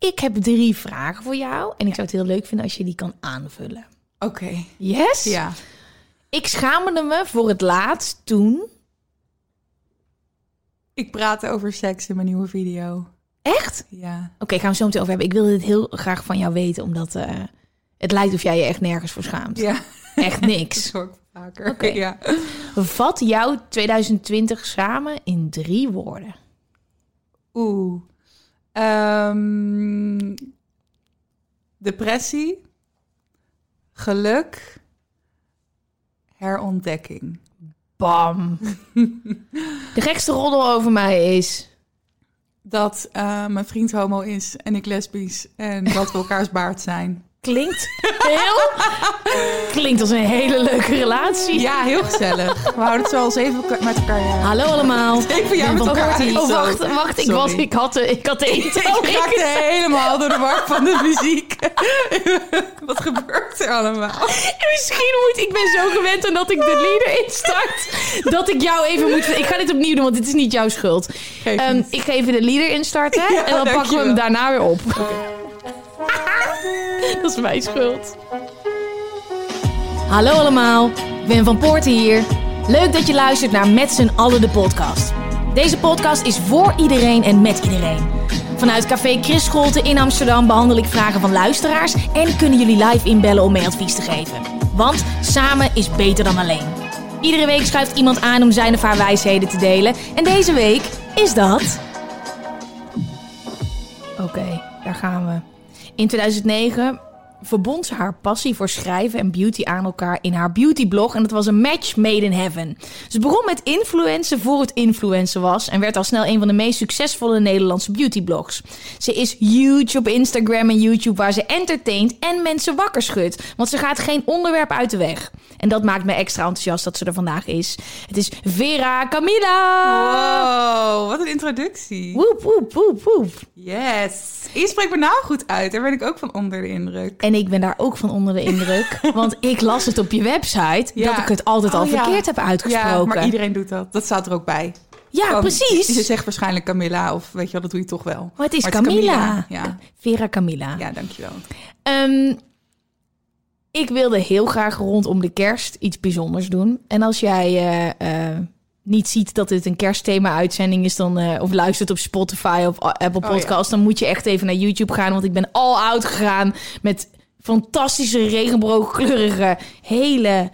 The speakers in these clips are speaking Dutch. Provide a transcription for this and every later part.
Ik heb drie vragen voor jou en ik zou het heel leuk vinden als je die kan aanvullen. Oké. Yes? Ja. Ik schaamde me voor het laatst toen... Ik praat over seks in mijn nieuwe video. Echt? Ja. Oké, gaan we zo meteen over hebben. Ik wilde dit heel graag van jou weten, omdat eh, het lijkt of jij je echt nergens voor schaamt. Ja. Echt Dat niks. hoor ik vaker. Oké. Ja. Vat jouw 2020 samen in drie woorden. Oeh. Ehm, depressie. Geluk. Herontdekking. Bam. De gekste roddel over mij is... Dat eh, mijn vriend homo is en ik lesbisch. En dat we elkaars baard zijn. Klinkt heel... Klinkt als een hele leuke relatie. Ja, heel gezellig. We houden het zo als even met elkaar. Ja. Hallo allemaal. Even ben met elkaar. Oh, wacht, wacht. Ik, was, ik, had de, ik had de intro. Ik raakte helemaal door de war van de muziek. Wat gebeurt er allemaal? Misschien moet... Ik ben zo gewend aan dat ik de leader instart. Dat ik jou even moet... Ik ga dit opnieuw doen, want dit is niet jouw schuld. Geef Ehm, ik ga even de leader instarten. Ja, en dan pakken we hem daarna weer op. dat is mijn schuld. Hallo allemaal, ik ben Van Poorten hier. Leuk dat je luistert naar Met z'n allen de podcast. Deze podcast is voor iedereen en met iedereen. Vanuit Café Chris Scholte in Amsterdam behandel ik vragen van luisteraars... en kunnen jullie live inbellen om mee advies te geven. Want samen is beter dan alleen. Iedere week schuift iemand aan om zijn of haar wijsheden te delen. En deze week is dat... Oké, daar gaan we. In 2009 verbond ze haar passie voor schrijven en beauty aan elkaar in haar beautyblog. En dat was een match made in heaven. Ze begon met influencen voor het influencer was. En werd al snel een van de meest succesvolle Nederlandse beautyblogs. Ze is huge op Instagram en YouTube waar ze entertaint en mensen wakker schudt. Want ze gaat geen onderwerp uit de weg. En dat maakt me extra enthousiast dat ze er vandaag is. Het is Vera Camilla. Wow, wat een introductie. Woep, woep, woep, woep. Yes. Je spreekt mijn naam goed uit. Daar ben ik ook van onder de indruk. En ik ben daar ook van onder de indruk. want ik las het op je website Ja. dat ik het altijd al Oh, ja. verkeerd heb Ja, uitgesproken. maar iedereen doet dat. Dat staat er ook bij. Ja, precies. Je zegt waarschijnlijk Camilla of weet je wel, dat doe je toch wel. Maar het is Maar Camilla. Ja. Vera Camilla. ja, dankjewel. Ehm, ik wilde heel graag rondom de kerst iets bijzonders doen. En als jij eh, eh, niet ziet dat dit een kerstthema-uitzending is... Dan, eh, of luistert op Spotify of Apple Oh, Podcast... dan moet je echt even naar YouTube gaan. Want ik ben all out gegaan met fantastische regenboogkleurige... hele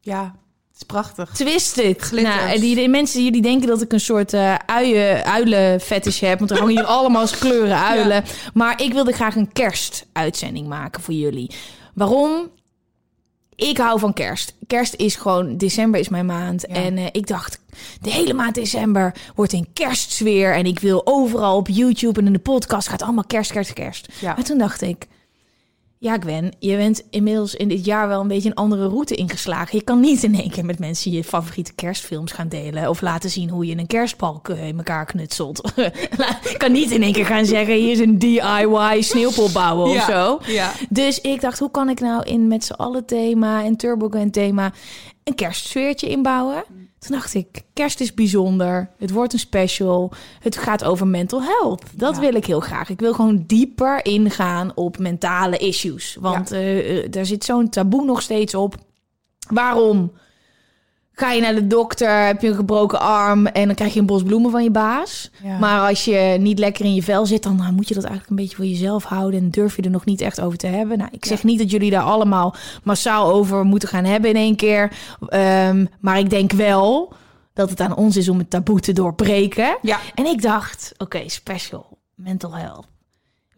Ja, het is prachtig. Twisted. Nou, en die, de mensen die denken dat ik een soort eh uien, uilenfetish heb. Want er hangen hier allemaal kleuren uilen. Maar ik wilde graag een kerstuitzending maken voor jullie. Waarom? Ik hou van kerst. Kerst is gewoon, december is mijn maand. Ja. En eh, ik dacht, de hele maand december wordt in kerstsfeer. En ik wil overal op YouTube en in de podcast gaat allemaal kerst, kerst, kerst. Ja. Maar toen dacht ik, ja Gwen, je bent inmiddels in dit jaar wel een beetje een andere route ingeslagen. Je kan niet in één keer met mensen je favoriete kerstfilms gaan delen. Of laten zien hoe je een kerstbalk eh, in elkaar knutselt. Je kan niet in één keer gaan zeggen, hier is een DIY sneeuwpop bouwen of Ja, zo. ja. Dus ik dacht, hoe kan ik nou in met z'n allen thema en Turbogen thema een kerstsfeertje inbouwen? Toen dacht ik, kerst is bijzonder. Het wordt een special. Het gaat over mental health. Dat Ja. wil ik heel graag. Ik wil gewoon dieper ingaan op mentale issues. Want eh, eh, daar zit zo'n taboe nog steeds op. Waarom ga je naar de dokter, heb je een gebroken arm en dan krijg je een bos bloemen van je baas? Ja. Maar als je niet lekker in je vel zit, dan nou, moet je dat eigenlijk een beetje voor jezelf houden en durf je er nog niet echt over te hebben. Nou, ik zeg niet dat jullie daar allemaal massaal over moeten gaan hebben in één keer. Ehm, maar ik denk wel dat het aan ons is om het taboe te doorbreken. Ja. En ik dacht, oké, special, mental health.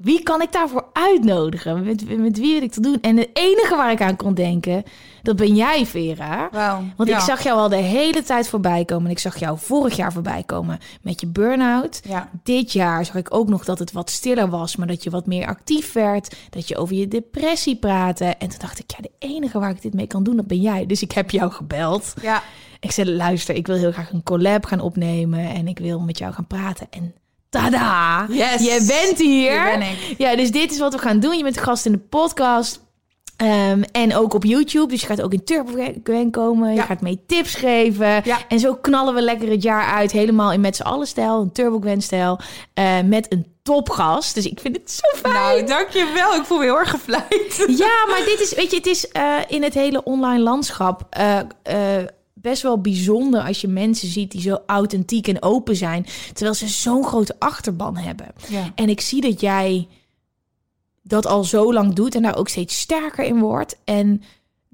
Wie kan ik daarvoor uitnodigen? Met, met wie wil ik dat doen? En het enige waar ik aan kon denken, dat ben jij, Vera. Want ja. ik zag jou al de hele tijd voorbij komen. En ik zag jou vorig jaar voorbij komen met je burn-out. Ja. Dit jaar zag ik ook nog dat het wat stiller was, maar dat je wat meer actief werd. Dat je over je depressie praatte. En toen dacht ik, ja, de enige waar ik dit mee kan doen, dat ben jij. Dus ik heb jou gebeld. Ja. Ik zei, luister, ik wil heel graag een collab gaan opnemen. En ik wil met jou gaan praten. En tada! Yes. Je bent hier. Hier ben ik. Ja, dus dit is wat we gaan doen. Je bent gast in de podcast. Ehm, en ook op YouTube. Dus je gaat ook in Turbo Gwen komen. Je gaat mee tips geven. Ja. En zo knallen we lekker het jaar uit. Helemaal in met z'n allen stijl. Een Turbo Gwen stijl. eh, met een topgast. Dus ik vind het zo fijn. Nou, dankjewel. Ik voel me heel erg gevleid. Ja, maar dit is, weet je, het is eh, in het hele online landschap eh, eh, best wel bijzonder als je mensen ziet die zo authentiek en open zijn, terwijl ze zo'n grote achterban hebben. Ja. En ik zie dat jij dat al zo lang doet en daar ook steeds sterker in wordt. En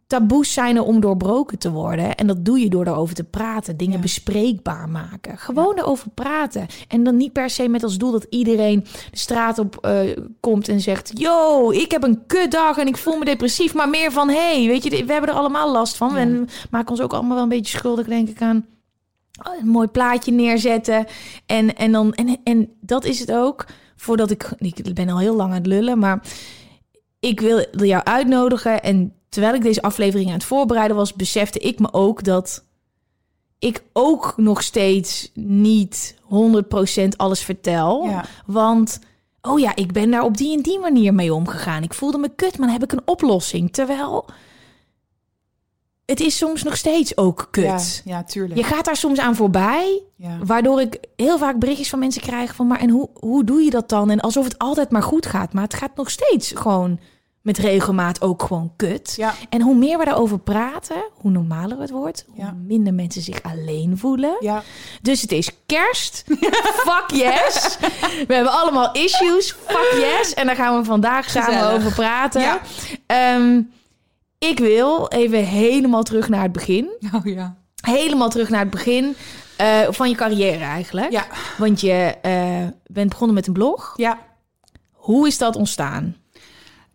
taboes zijn er om doorbroken te worden. En dat doe je door erover te praten, dingen Ja. bespreekbaar maken. Gewoon erover praten. En dan niet per se met als doel dat iedereen de straat op eh, komt en zegt: Yo, ik heb een kutdag en ik voel me depressief. Maar meer van: hey, weet je, we hebben er allemaal last van. Ja. En we maken ons ook allemaal wel een beetje schuldig, denk ik, aan een mooi plaatje neerzetten. En, en, dan, en, en dat is het ook. Voordat ik, ik ben al heel lang aan het lullen, maar ik wil jou uitnodigen. En terwijl ik deze aflevering aan het voorbereiden was, besefte ik me ook dat ik ook nog steeds niet 100% alles vertel. Ja. Want, oh ja, ik ben daar op die en die manier mee omgegaan. Ik voelde me kut, maar dan heb ik een oplossing. Terwijl het is soms nog steeds ook kut. Ja, ja, tuurlijk. Je gaat daar soms aan voorbij, Ja. waardoor ik heel vaak berichtjes van mensen krijg van, maar en hoe, hoe doe je dat dan? En alsof het altijd maar goed gaat, maar het gaat nog steeds gewoon met regelmaat ook gewoon kut. Ja. En hoe meer we daarover praten, hoe normaler het wordt, hoe Ja. minder mensen zich alleen voelen. Ja. Dus het is kerst. Fuck yes. We hebben allemaal issues. Fuck yes. En daar gaan we vandaag samen over praten. Ehm, ik wil even helemaal terug naar het begin. Oh ja. Helemaal terug naar het begin eh, van je carrière eigenlijk. Ja. Want je eh, bent begonnen met een blog. Ja. Hoe is dat ontstaan?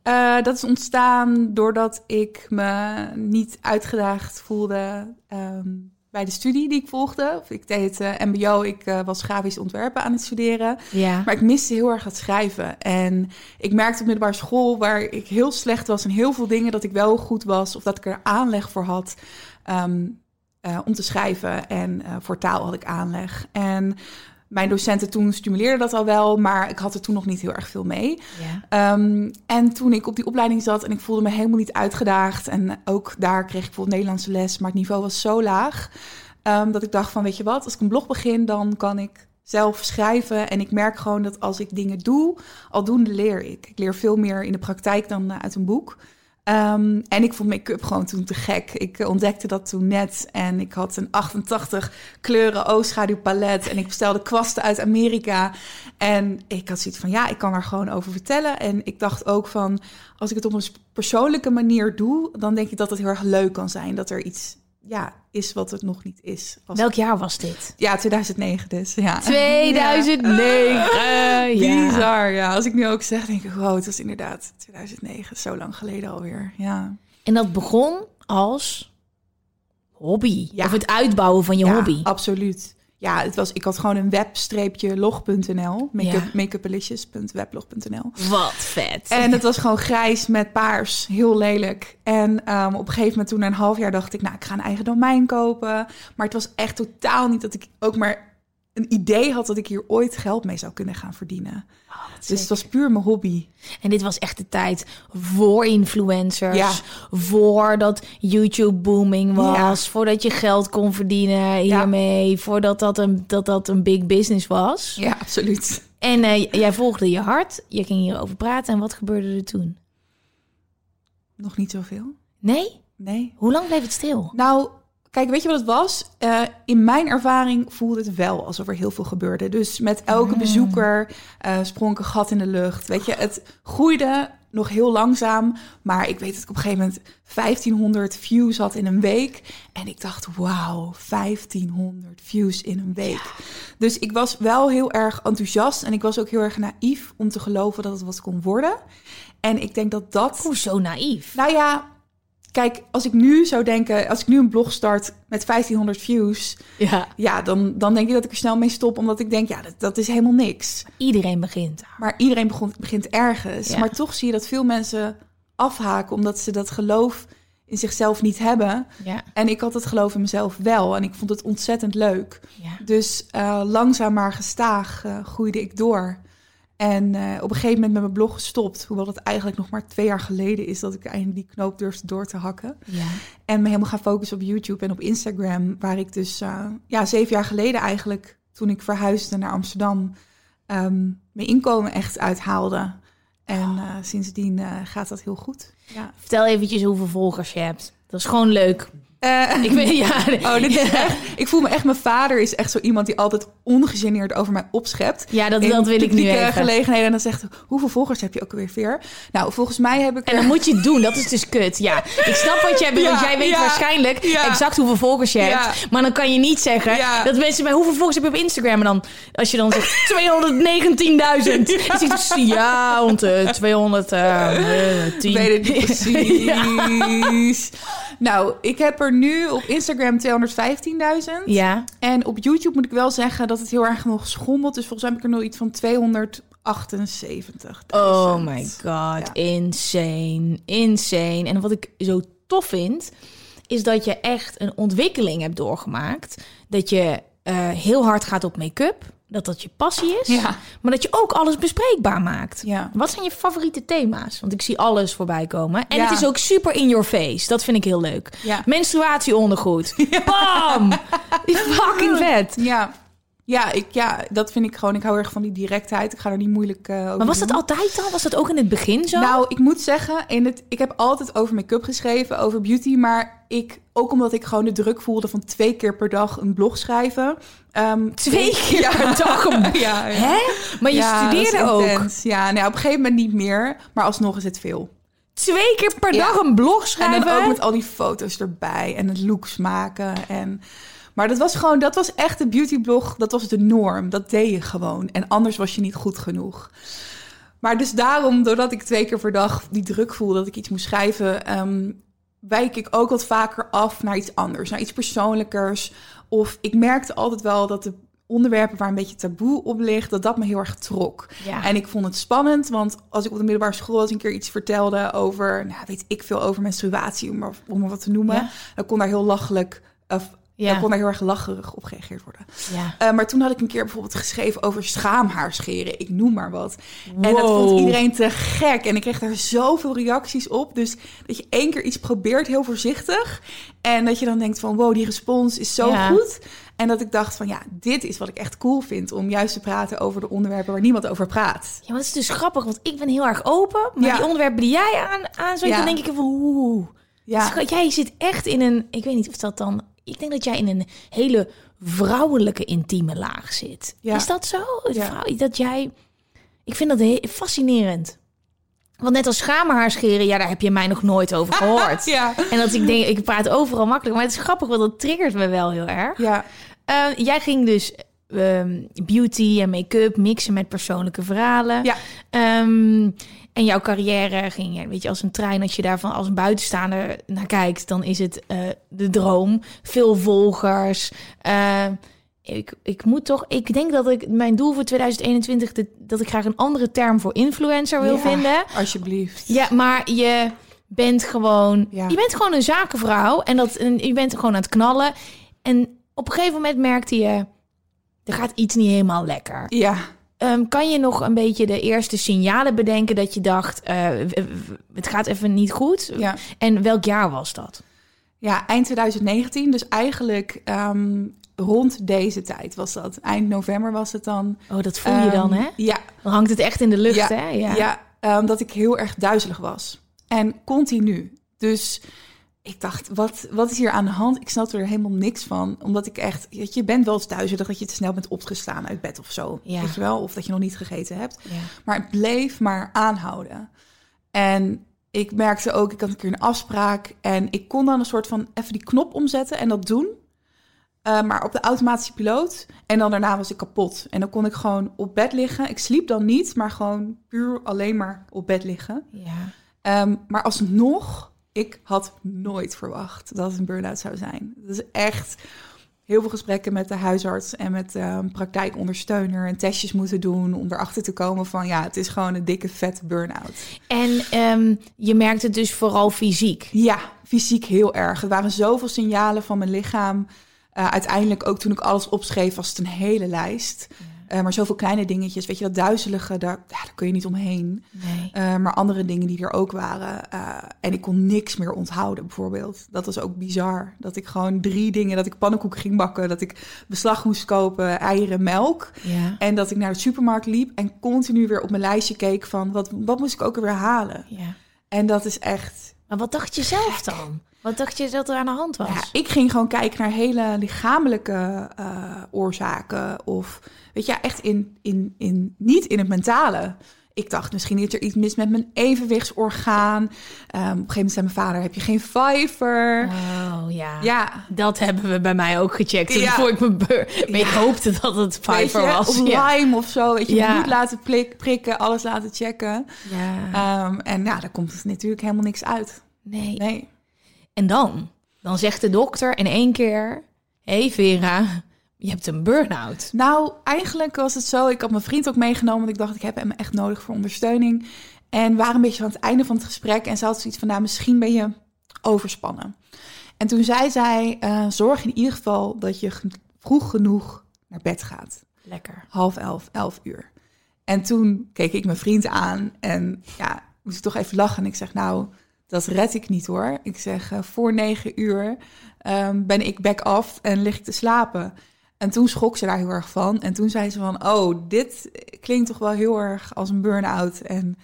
Eh, dat is ontstaan doordat ik me niet uitgedaagd voelde ehm, bij de studie die ik volgde. Of ik deed het eh, MBO, ik eh, was grafisch ontwerpen aan het studeren. Ja. Maar ik miste heel erg het schrijven. En ik merkte op middelbare school, waar ik heel slecht was in heel veel dingen, dat ik wel goed was of dat ik er aanleg voor had. ehm, eh, om te schrijven en voor taal had ik aanleg. En mijn docenten toen stimuleerden dat al wel, maar ik had er toen nog niet heel erg veel mee. ja. Ehm, en toen ik op die opleiding zat en ik voelde me helemaal niet uitgedaagd. En ook daar kreeg ik bijvoorbeeld Nederlandse les, maar het niveau was zo laag. ehm, dat ik dacht van, weet je wat, als ik een blog begin, dan kan ik zelf schrijven. En ik merk gewoon dat als ik dingen doe, aldoende leer ik. Ik leer veel meer in de praktijk dan eh, uit een boek. Ehm, en ik vond make-up gewoon toen te gek. Ik eh, ontdekte dat toen net. En ik had een 88 kleuren oogschaduwpalet. En ik bestelde kwasten uit Amerika. En ik had zoiets van, ja, ik kan daar gewoon over vertellen. En ik dacht ook van, als ik het op een persoonlijke manier doe... dan denk ik dat het heel erg leuk kan zijn. Dat er iets ja, is wat het nog niet is. Als- Welk jaar was dit? Ja, 2009 dus. Ja. 2009. ja. Bizar, ja. Als ik nu ook zeg, denk ik, wow, het was inderdaad 2009. Zo lang geleden alweer, ja. En dat begon als hobby. Ja. Of het uitbouwen van je ja, hobby. absoluut. Ja, het was, ik had gewoon een webstreepje log.nl. Make-up, Ja. makeupalicious.weblog.nl. Wat vet. En het was gewoon grijs met paars. Heel lelijk. En ehm, op een gegeven moment toen na een half jaar dacht ik... nou, ik ga een eigen domein kopen. Maar het was echt totaal niet dat ik ook maar een idee had... dat ik hier ooit geld mee zou kunnen gaan verdienen. dus het was puur mijn hobby. En dit was echt de tijd voor influencers. Ja. Voordat YouTube booming was. Ja. Voordat je geld kon verdienen hiermee. Voordat dat een, dat dat een big business was. Ja, absoluut. En eh, jij volgde je hart. Je ging hierover praten. En wat gebeurde er toen? Nog niet zoveel. Nee? Nee. Hoe lang bleef het stil? Nou, kijk, weet je wat het was? Eh, in mijn ervaring voelde het wel alsof er heel veel gebeurde. Dus met elke bezoeker eh, sprong ik een gat in de lucht. Weet je, het groeide nog heel langzaam. Maar ik weet dat ik op een gegeven moment 1500 views had in een week. En ik dacht, wauw, 1500 views in een week. Dus ik was wel heel erg enthousiast. En ik was ook heel erg naïef om te geloven dat het wat kon worden. En ik denk dat dat... Hoezo naïef? Nou ja, kijk, als ik nu zou denken... Als ik nu een blog start met 1500 views... Ja. Ja, dan, dan denk ik dat ik er snel mee stop. Omdat ik denk, ja, dat, dat is helemaal niks. Iedereen begint. Maar iedereen begon, begint ergens. Ja. Maar toch zie je dat veel mensen afhaken omdat ze dat geloof in zichzelf niet hebben. Ja. En ik had het geloof in mezelf wel. En ik vond het ontzettend leuk. Ja. Dus eh, langzaam maar gestaag eh, groeide ik door. En eh, op een gegeven moment met mijn blog gestopt. Hoewel het eigenlijk nog maar twee jaar geleden is dat ik eindelijk die knoop durfde door te hakken. Ja. En me helemaal gaan focussen op YouTube en op Instagram. Waar ik dus eh, ja, zeven jaar geleden eigenlijk, toen ik verhuisde naar Amsterdam, ehm, mijn inkomen echt uithaalde. En eh, sindsdien gaat dat heel goed. Ja. Vertel eventjes hoeveel volgers je hebt. Dat is gewoon leuk. Ik weet, ja. Oh, dit is echt, ik voel me echt, mijn vader is echt zo iemand die altijd ongegeneerd over mij opschept. Ja, dat, wil ik nu publieke even. gelegenheden. En dan zegt hoeveel volgers heb je ook alweer, Veer? Nou, volgens mij heb ik En dan er- moet je het doen, dat is dus kut. Ja, ik snap wat jij bedoelt. Ja, jij weet ja, waarschijnlijk ja. exact hoeveel volgers je hebt. Ja. Maar dan kan je niet zeggen Ja. dat mensen bij hoeveel volgers heb je op Instagram. En dan, als je dan zegt 219.000. Dan zegt ze, ja, rond eh, 210. Ik weet het niet precies. Nou, ik heb er nu op Instagram 215.000. Ja, En op YouTube moet ik wel zeggen dat het heel erg nog schommelt. Dus volgens mij heb ik er nog iets van 278. oh my god, Ja. insane, insane. En wat ik zo tof vind, is dat je echt een ontwikkeling hebt doorgemaakt. Dat je eh, heel hard gaat op make-up. Dat dat je passie is. Ja. Maar dat je ook alles bespreekbaar maakt. Ja. Wat zijn je favoriete thema's? Want ik zie alles voorbij komen. En Ja. het is ook super in your face. Dat vind ik heel leuk. Ja. Menstruatieondergoed. Bam! Fucking vet. Ja. Ja, ik, ja, dat vind ik gewoon. Ik hou erg van die directheid. Ik ga er niet moeilijk eh, over Maar was dat doen. altijd al? Was dat ook in het begin zo? Nou, ik moet zeggen, in het, ik heb altijd over make-up geschreven, over beauty. Maar ik, ook omdat ik gewoon de druk voelde van twee keer per dag een blog schrijven. Ehm, Twee keer per dag een- ja, ja. Hè? Maar je Ja, studeerde ook. intens. Ja, nou, op een gegeven moment niet meer. Maar alsnog is het veel. Twee keer per Ja. dag een blog En schrijven? dan ook met al die foto's erbij en het looks maken. En... Maar dat was gewoon, dat was echt een beautyblog. Dat was de norm. Dat deed je gewoon. En anders was je niet goed genoeg. Maar dus daarom, doordat ik twee keer per dag die druk voelde dat ik iets moest schrijven, ehm, wijk ik ook wat vaker af naar iets anders, naar iets persoonlijkers. Of ik merkte altijd wel dat de onderwerpen waar een beetje taboe op ligt, dat dat me heel erg trok. Ja. En ik vond het spannend, want als ik op de middelbare school eens een keer iets vertelde over, nou weet ik veel, over menstruatie, om maar, om maar wat te noemen, Ja. dan kon daar heel lachelijk, of Ja. dan kon daar heel erg lacherig op gereageerd worden. ja. Eh, maar toen had ik een keer bijvoorbeeld geschreven over schaamhaarscheren. Ik noem maar wat. En dat vond iedereen te gek. En ik kreeg daar zoveel reacties op. Dus dat je één keer iets probeert, heel voorzichtig. En dat je dan denkt van, wow, die respons is zo Ja. goed. En dat ik dacht van, ja, dit is wat ik echt cool vind. Om juist te praten over de onderwerpen waar niemand over praat. Ja, maar het is dus grappig, want ik ben heel erg open. Maar Ja. die onderwerpen die jij aan, aan zo, dan denk ik van oeh. Ja. Schat, Jij zit echt in een, ik weet niet of dat dan, ik denk dat jij in een hele vrouwelijke intieme laag zit. Ja. Is dat zo? Ja. Vrouw- dat jij, ik vind dat heel fascinerend. Want net als schaamhaarscheren, ja, daar heb je mij nog nooit over gehoord. Ja. En dat ik denk, ik praat overal makkelijk, maar het is grappig, want dat triggert me wel heel erg. Ja. Eh, jij ging dus ehm, beauty en make-up mixen met persoonlijke verhalen. Ja. Ehm, en jouw carrière ging, ja, weet je, als een trein. Als je daarvan als een buitenstaander naar kijkt, dan is het eh, de droom. Veel volgers. Eh, ik, ik moet toch, ik denk dat ik mijn doel voor 2021, de- dat ik graag een andere term voor influencer wil Ja, vinden. Alsjeblieft. Ja, maar je bent gewoon, Ja. je bent gewoon een zakenvrouw en dat en je bent gewoon aan het knallen. En op een gegeven moment merkte je, er gaat iets niet helemaal lekker. Ja. Ehm, kan je nog een beetje de eerste signalen bedenken dat je dacht, eh, het gaat even niet goed? Ja. En welk jaar was dat? Ja, eind 2019. Dus eigenlijk ehm, rond deze tijd was dat. Eind november was het dan. Oh, dat voel je dan, Ehm, hè? Ja, Dan hangt het echt in de lucht, ja, hè? ja. ehm, dat ik heel erg duizelig was. En continu. Dus ik dacht, wat, wat is hier aan de hand? Ik snapte er helemaal niks van. Omdat ik echt, je, bent wel eens duizelig dat je te snel bent opgestaan uit bed of zo. Ja. Weet je wel? Of dat je nog niet gegeten hebt. Ja. Maar het bleef maar aanhouden. En ik merkte ook, ik had een keer een afspraak en ik kon dan een soort van even die knop omzetten en dat doen. Uh, maar op de automatische piloot. En dan daarna was ik kapot. En dan kon ik gewoon op bed liggen. Ik sliep dan niet, maar gewoon puur alleen maar op bed liggen. Ja. Um, maar alsnog, ik had nooit verwacht dat het een burn-out zou zijn. Dat is echt heel veel gesprekken met de huisarts en met de um, praktijkondersteuner en testjes moeten doen om erachter te komen van ja, het is gewoon een dikke vette burn-out. En um, je merkt het dus vooral fysiek? Ja, fysiek heel erg. Er waren zoveel signalen van mijn lichaam. Uh, uiteindelijk ook toen ik alles opschreef was het een hele lijst. Ja. Uh, maar zoveel kleine dingetjes, weet je, dat duizelige, daar, ja, daar kun je niet omheen. Nee. Uh, maar andere dingen die er ook waren. Uh, en ik kon niks meer onthouden, bijvoorbeeld. Dat was ook bizar. Dat ik gewoon drie dingen, dat ik pannenkoeken ging bakken, dat ik beslag moest kopen, eieren, melk. Ja. En dat ik naar de supermarkt liep en continu weer op mijn lijstje keek van, wat, wat moest ik ook weer halen? Ja. En dat is echt... Maar wat dacht je zelf dan? Wat dacht je dat er aan de hand was? Ja, ik ging gewoon kijken naar hele lichamelijke oorzaken. Of weet je, echt in, in, in, niet in het mentale. Ik dacht, misschien is er iets mis met mijn evenwichtsorgaan. Um, op een gegeven moment zei mijn vader, heb je geen vijver? Oh ja. Ja. Dat hebben we bij mij ook gecheckt. Ja. Voor ik me beur... Maar ja. ik hoopte dat het vijver was. Of Lyme of zo. Weet je, bloed laten prik, prikken, alles laten checken. Ja. Um, en ja, daar komt natuurlijk helemaal niks uit. Nee. Nee. En dan? Dan zegt de dokter in één keer... Hé hey Vera, je hebt een burn-out. Nou, eigenlijk was het zo. Ik had mijn vriend ook meegenomen. Want ik dacht, ik heb hem echt nodig voor ondersteuning. En we waren een beetje aan het einde van het gesprek. En ze had zoiets van, nou, misschien ben je overspannen. En toen zei zij, uh, zorg in ieder geval dat je vroeg genoeg naar bed gaat. Lekker. Half elf, elf uur. En toen keek ik mijn vriend aan. En ja, moest ik toch even lachen. En ik zeg, nou dat red ik niet hoor. Ik zeg, uh, voor negen uur um, ben ik back off en lig ik te slapen. En toen schrok ze daar heel erg van. En toen zei ze van, oh, dit klinkt toch wel heel erg als een burn-out. En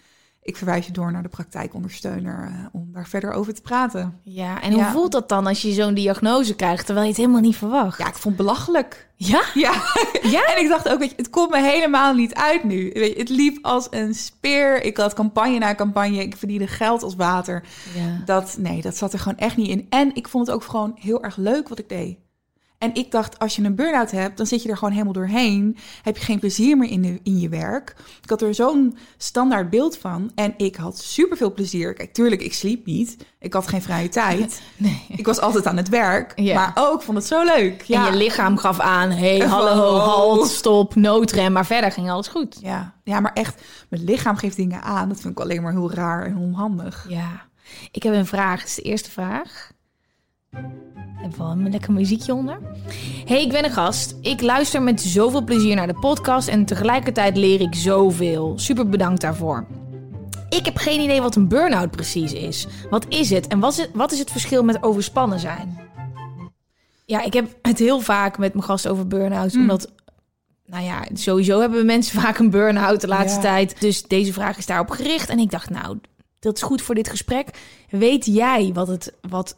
ik verwijs je door naar de praktijkondersteuner uh, om daar verder over te praten. Ja, en hoe voelt dat dan als je zo'n diagnose krijgt, terwijl je het helemaal niet verwacht? Ja, ik vond het belachelijk. Ja? Ja. ja? en ik dacht ook, weet je, het komt me helemaal niet uit nu. Weet je, het liep als een speer. Ik had campagne na campagne. Ik verdiende geld als water. Ja. Dat, nee, dat zat er gewoon echt niet in. En ik vond het ook gewoon heel erg leuk wat ik deed. En ik dacht, als je een burn-out hebt, dan zit je er gewoon helemaal doorheen. Heb je geen plezier meer in, de, in je werk. Ik had er zo'n standaard beeld van. En ik had superveel plezier. Kijk, tuurlijk, ik sliep niet. Ik had geen vrije tijd. Nee. Ik was altijd aan het werk. Ja. Maar ook, vond het zo leuk. Ja. En je lichaam gaf aan, hey, hallo, halt, stop, noodrem. Maar verder ging alles goed. Ja. ja, maar echt, mijn lichaam geeft dingen aan. Dat vind ik alleen maar heel raar en onhandig. Ja, ik heb een vraag. Dat is de eerste vraag. Even een lekker muziekje onder. Hey, ik ben een gast. Ik luister met zoveel plezier naar de podcast en tegelijkertijd leer ik zoveel. Super bedankt daarvoor. Ik heb geen idee wat een burn-out precies is. Wat is het en wat is het, wat is het verschil met overspannen zijn? Ja, ik heb het heel vaak met mijn gast over burn-out, Hmm. omdat nou ja, sowieso hebben mensen vaak een burn-out de laatste Ja. tijd. Dus deze vraag is daarop gericht. En ik dacht, nou, dat is goed voor dit gesprek. Weet jij wat het, wat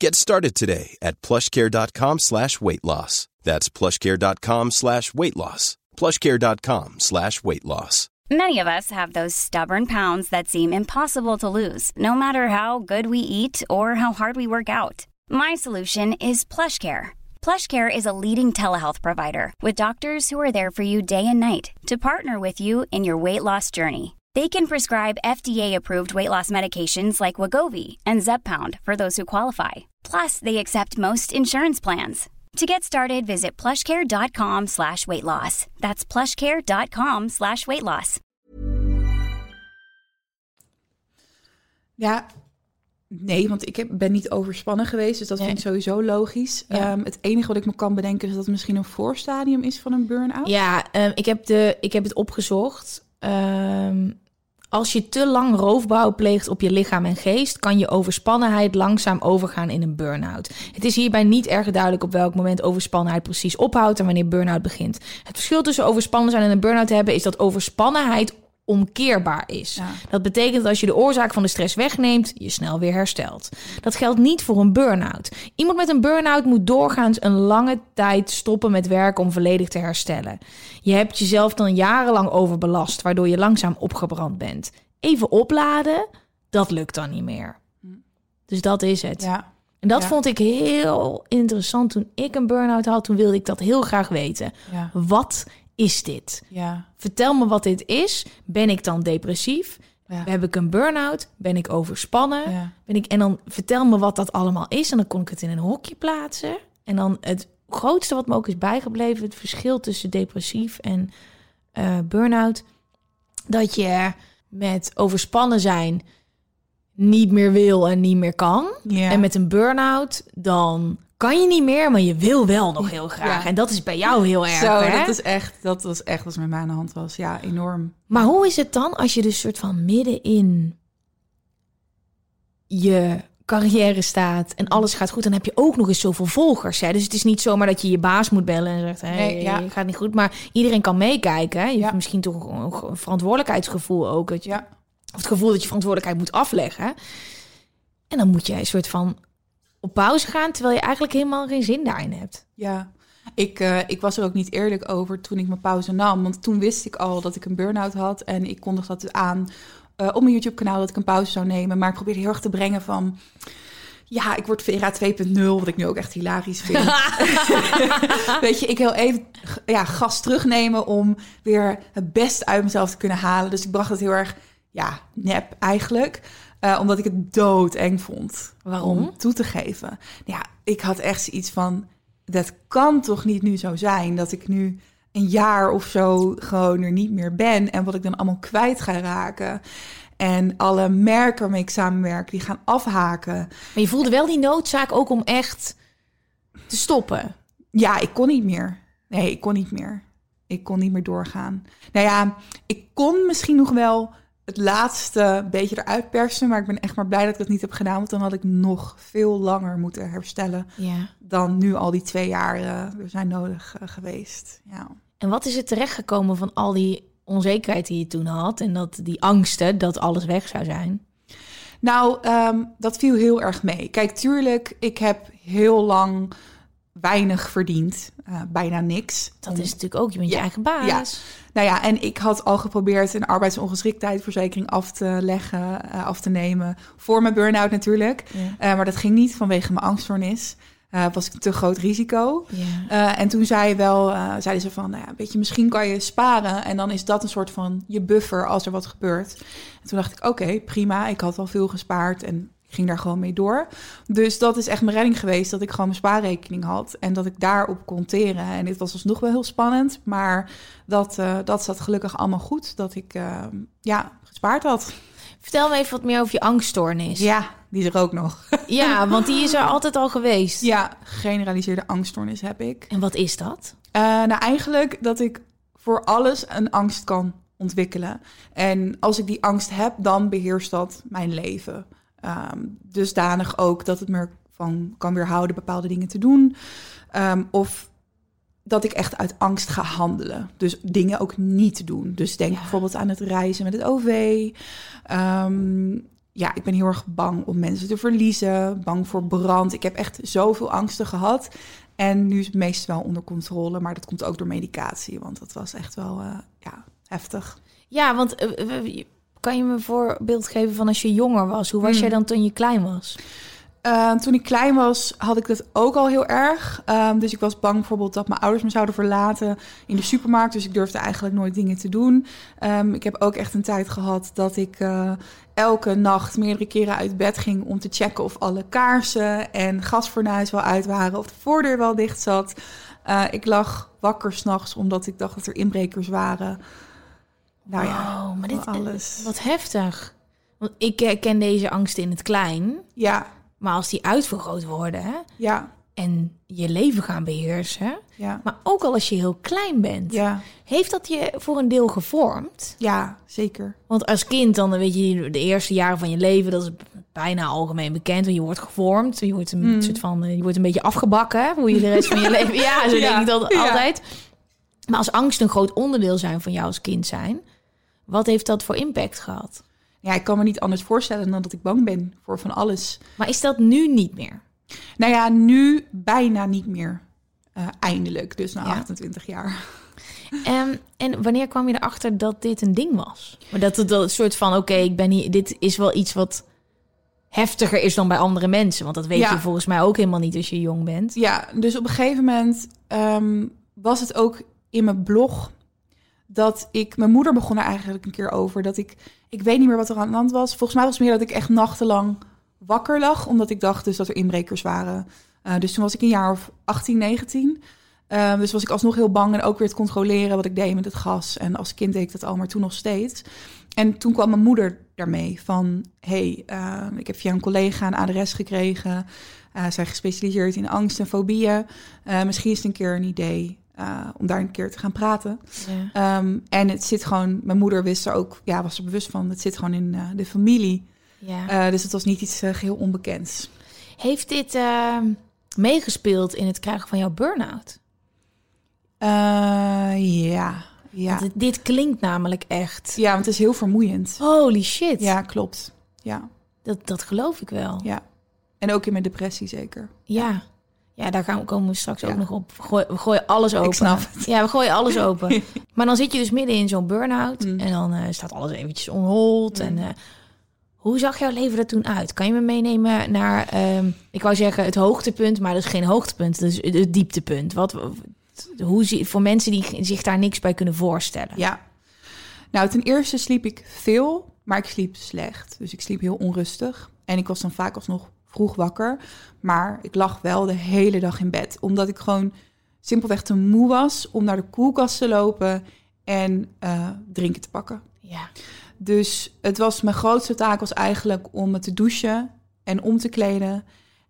Get started today at plushcare.com slash weight loss. That's plushcare.com slash weight loss. plushcare.com slash weight loss. Many of us have those stubborn pounds that seem impossible to lose, no matter how good we eat or how hard we work out. My solution is PlushCare. PlushCare is a leading telehealth provider with doctors who are there for you day and night to partner with you in your weight loss journey. They can prescribe FDA-approved weight loss medications like Wagovi and Zepbound for those who qualify. Plus, they accept most insurance plans. To get started, visit plushcare.com slash weight loss. That's plushcare.com slash weight loss. Ja, nee, want ik heb, ben niet overspannen geweest. Dus dat Nee. vind ik sowieso logisch. Ja. Ehm, het enige wat ik me kan bedenken is dat het misschien een voorstadium is van een burn-out. Ja, ehm, ik, heb de, ik heb het opgezocht. Ehm, Als je te lang roofbouw pleegt op je lichaam en geest, kan je overspannenheid langzaam overgaan in een burn-out. Het is hierbij niet erg duidelijk op welk moment overspannenheid precies ophoudt en wanneer burn-out begint. Het verschil tussen overspannen zijn en een burn-out hebben is dat overspannenheid omkeerbaar is. Ja. Dat betekent dat als je de oorzaak van de stress wegneemt, je snel weer herstelt. Dat geldt niet voor een burn-out. Iemand met een burn-out moet doorgaans een lange tijd stoppen met werken om volledig te herstellen. Je hebt jezelf dan jarenlang overbelast, waardoor je langzaam opgebrand bent. Even opladen, dat lukt dan niet meer. Dus dat is het. Ja. En dat Ja. vond ik heel interessant toen ik een burn-out had. Toen wilde ik dat heel graag weten. Wat is dit? Ja. Vertel me wat dit is. Ben ik dan depressief? Ja. Heb ik een burn-out? Ben ik overspannen? Ja. Ben ik, en dan vertel me wat dat allemaal is. En dan kon ik het in een hokje plaatsen. En dan het grootste wat me ook is bijgebleven... het verschil tussen depressief en eh burn-out. Dat je met overspannen zijn niet meer wil en niet meer kan. Ja. En met een burn-out dan kan je niet meer, maar je wil wel nog heel graag. Ja. En dat is bij jou heel erg, Zo, hè? dat is echt, dat was echt wat met mij aan de hand was. Ja, enorm. Maar hoe is het dan als je dus soort van midden in je carrière staat en alles gaat goed, dan heb je ook nog eens zoveel volgers. Hè? Dus het is niet zomaar dat je je baas moet bellen en zegt: hey, Nee, ja. gaat niet goed. Maar iedereen kan meekijken. hè. Je Ja. hebt misschien toch een verantwoordelijkheidsgevoel ook. Dat je. Of het gevoel dat je verantwoordelijkheid moet afleggen. En dan moet je een soort van op pauze gaan, terwijl je eigenlijk helemaal geen zin daarin hebt. Ja, ik, eh, ik was er ook niet eerlijk over toen ik mijn pauze nam. Want toen wist ik al dat ik een burn-out had. En ik kondigde dat aan eh, op mijn YouTube-kanaal dat ik een pauze zou nemen. Maar ik probeerde heel erg te brengen van... Ja, ik word Vera 2.0, wat ik nu ook echt hilarisch vind. Weet je, ik wil even ja, gas terugnemen om weer het beste uit mezelf te kunnen halen. Dus ik bracht het heel erg, ja, nep eigenlijk. Eh, omdat ik het doodeng vond. Waarom? Om toe te geven. Ja, ik had echt zoiets van... Dat kan toch niet nu zo zijn dat ik nu een jaar of zo gewoon er niet meer ben. En wat ik dan allemaal kwijt ga raken. En alle merken waarmee ik samenwerk, die gaan afhaken. Maar je voelde wel die noodzaak ook om echt te stoppen. Ja, ik kon niet meer. Nee, ik kon niet meer. Ik kon niet meer doorgaan. Nou ja, ik kon misschien nog wel het laatste beetje eruit persen. Maar ik ben echt maar blij dat ik dat niet heb gedaan. Want dan had ik nog veel langer moeten herstellen. Ja. Dan nu al die twee jaar eh, er zijn nodig eh, geweest. Ja. En wat is er terechtgekomen van al die onzekerheid die je toen had en dat die angsten dat alles weg zou zijn? Nou, ehm, dat viel heel erg mee. Kijk, tuurlijk, ik heb heel lang weinig verdiend. Eh, bijna niks. Dat is natuurlijk ook, je bent je eigen baas. Ja. Nou ja, en ik had al geprobeerd een arbeidsongeschiktheidsverzekering af te leggen, eh, af te nemen. Voor mijn burn-out natuurlijk. Ja. Eh, maar dat ging niet vanwege mijn angststoornis. Was ik een te groot risico. Ja. En toen zei wel, zeiden ze van, nou ja, weet je, misschien kan je sparen. En dan is dat een soort van je buffer als er wat gebeurt. En toen dacht ik, oké, prima. Ik had al veel gespaard en ging daar gewoon mee door. Dus dat is echt mijn redding geweest, dat ik gewoon mijn spaarrekening had. En dat ik daarop kon teren. En dit was alsnog wel heel spannend. Maar dat, eh, dat zat gelukkig allemaal goed, dat ik, eh, ja, gespaard had. Vertel me even wat meer over je angststoornis. Ja, die is er ook nog. Ja, want die is er altijd al geweest. ja, generaliseerde angststoornis heb ik. En wat is dat? Eh, nou, eigenlijk dat ik voor alles een angst kan ontwikkelen. En als ik die angst heb, dan beheerst dat mijn leven. Ehm, dusdanig ook dat het me van kan weerhouden bepaalde dingen te doen. Ehm, of dat ik echt uit angst ga handelen. Dus dingen ook niet te doen. Dus denk Ja. bijvoorbeeld aan het reizen met het OV. Ehm, ja, ik ben heel erg bang om mensen te verliezen. Bang voor brand. Ik heb echt zoveel angsten gehad. En nu is het meest wel onder controle. Maar dat komt ook door medicatie. Want dat was echt wel eh, ja, heftig. Ja, want eh, eh, kan je me een voorbeeld geven van als je jonger was? Hoe was Hmm. jij dan toen je klein was? Uh, toen ik klein was, had ik dat ook al heel erg. Um, dus ik was bang bijvoorbeeld dat mijn ouders me zouden verlaten in de supermarkt. Dus ik durfde eigenlijk nooit dingen te doen. Um, ik heb ook echt een tijd gehad dat ik uh, elke nacht meerdere keren uit bed ging om te checken of alle kaarsen en gasfornuis wel uit waren, of de voordeur wel dicht zat. Uh, ik lag wakker s'nachts omdat ik dacht dat er inbrekers waren. Nou ja, wow, maar dit, alles. Wat heftig. Want ik herken deze angsten in het klein. Ja, Maar als die uitvergroot worden, hè, ja. en je leven gaan beheersen. Ja. Maar ook al als je heel klein bent. Ja. Heeft dat je voor een deel gevormd? ja, zeker. Want als kind dan weet je de eerste jaren van je leven, dat is bijna algemeen bekend. Want je wordt gevormd, je wordt een Mm. soort van, eh, je wordt een beetje afgebakken, hoe je de rest van je leven. Ja, zo Ja, denk ik dat altijd. Maar als angst een groot onderdeel zijn van jou als kind zijn, wat heeft dat voor impact gehad? Ja, ik kan me niet anders voorstellen dan dat ik bang ben voor van alles. Maar is dat nu niet meer? Nou ja, nu bijna niet meer. Eh, eindelijk, dus na Ja. 28 jaar. Ehm, en wanneer kwam je erachter dat dit een ding was? Maar dat het dat een soort van, oké, ik ben hier, dit is wel iets wat heftiger is dan bij andere mensen. Want dat weet Ja. je volgens mij ook helemaal niet als je jong bent. Ja, dus op een gegeven moment ehm, was het ook in mijn blog dat ik... Mijn moeder begon er eigenlijk een keer over. Dat ik... Ik weet niet meer wat er aan de hand was. Volgens mij was het meer dat ik echt nachtenlang wakker lag. Omdat ik dacht dus dat er inbrekers waren. Eh, dus toen was ik een jaar of 18, 19. Ehm, dus was ik alsnog heel bang en ook weer te controleren wat ik deed met het gas. En als kind deed ik dat al, maar toen nog steeds. En toen kwam mijn moeder daarmee van... hey, ehm, ik heb via een collega een adres gekregen. Eh zij gespecialiseerd in angst en fobieën. Eh, misschien is het een keer een idee eh, om daar een keer te gaan praten. Ja. Ehm, en het zit gewoon... Mijn moeder wist er ook, ja, was er bewust van. Het zit gewoon in eh, de familie. Ja. Eh, dus het was niet iets eh, geheel onbekends. Heeft dit eh, meegespeeld in het krijgen van jouw burn-out? Ja, ja. Dit, klinkt namelijk echt... Ja, want het is heel vermoeiend. Holy shit. Ja, klopt. Ja, Dat, dat geloof ik wel. Ja. ja. En ook in mijn depressie zeker. Ja, daar gaan we, komen we straks ook Ja. nog op. We gooien, we gooien alles open. snap het. Ja, we gooien alles open. maar dan zit je dus midden in zo'n burn-out. Mm. En dan eh, staat alles eventjes on hold. En, eh, hoe zag jouw leven er toen uit? Kan je me meenemen naar, ehm, ik wou zeggen het hoogtepunt, maar dat is geen hoogtepunt, dat is het, het dieptepunt. Wat, hoe zie, voor mensen die zich daar niks bij kunnen voorstellen. Ja. Nou, ten eerste sliep ik veel, maar ik sliep slecht. Dus ik sliep heel onrustig. En ik was dan vaak alsnog vroeg wakker. Maar ik lag wel de hele dag in bed. Omdat ik gewoon simpelweg te moe was om naar de koelkast te lopen en eh, drinken te pakken. Ja. Dus het was mijn grootste taak was eigenlijk om me te douchen en om te kleden.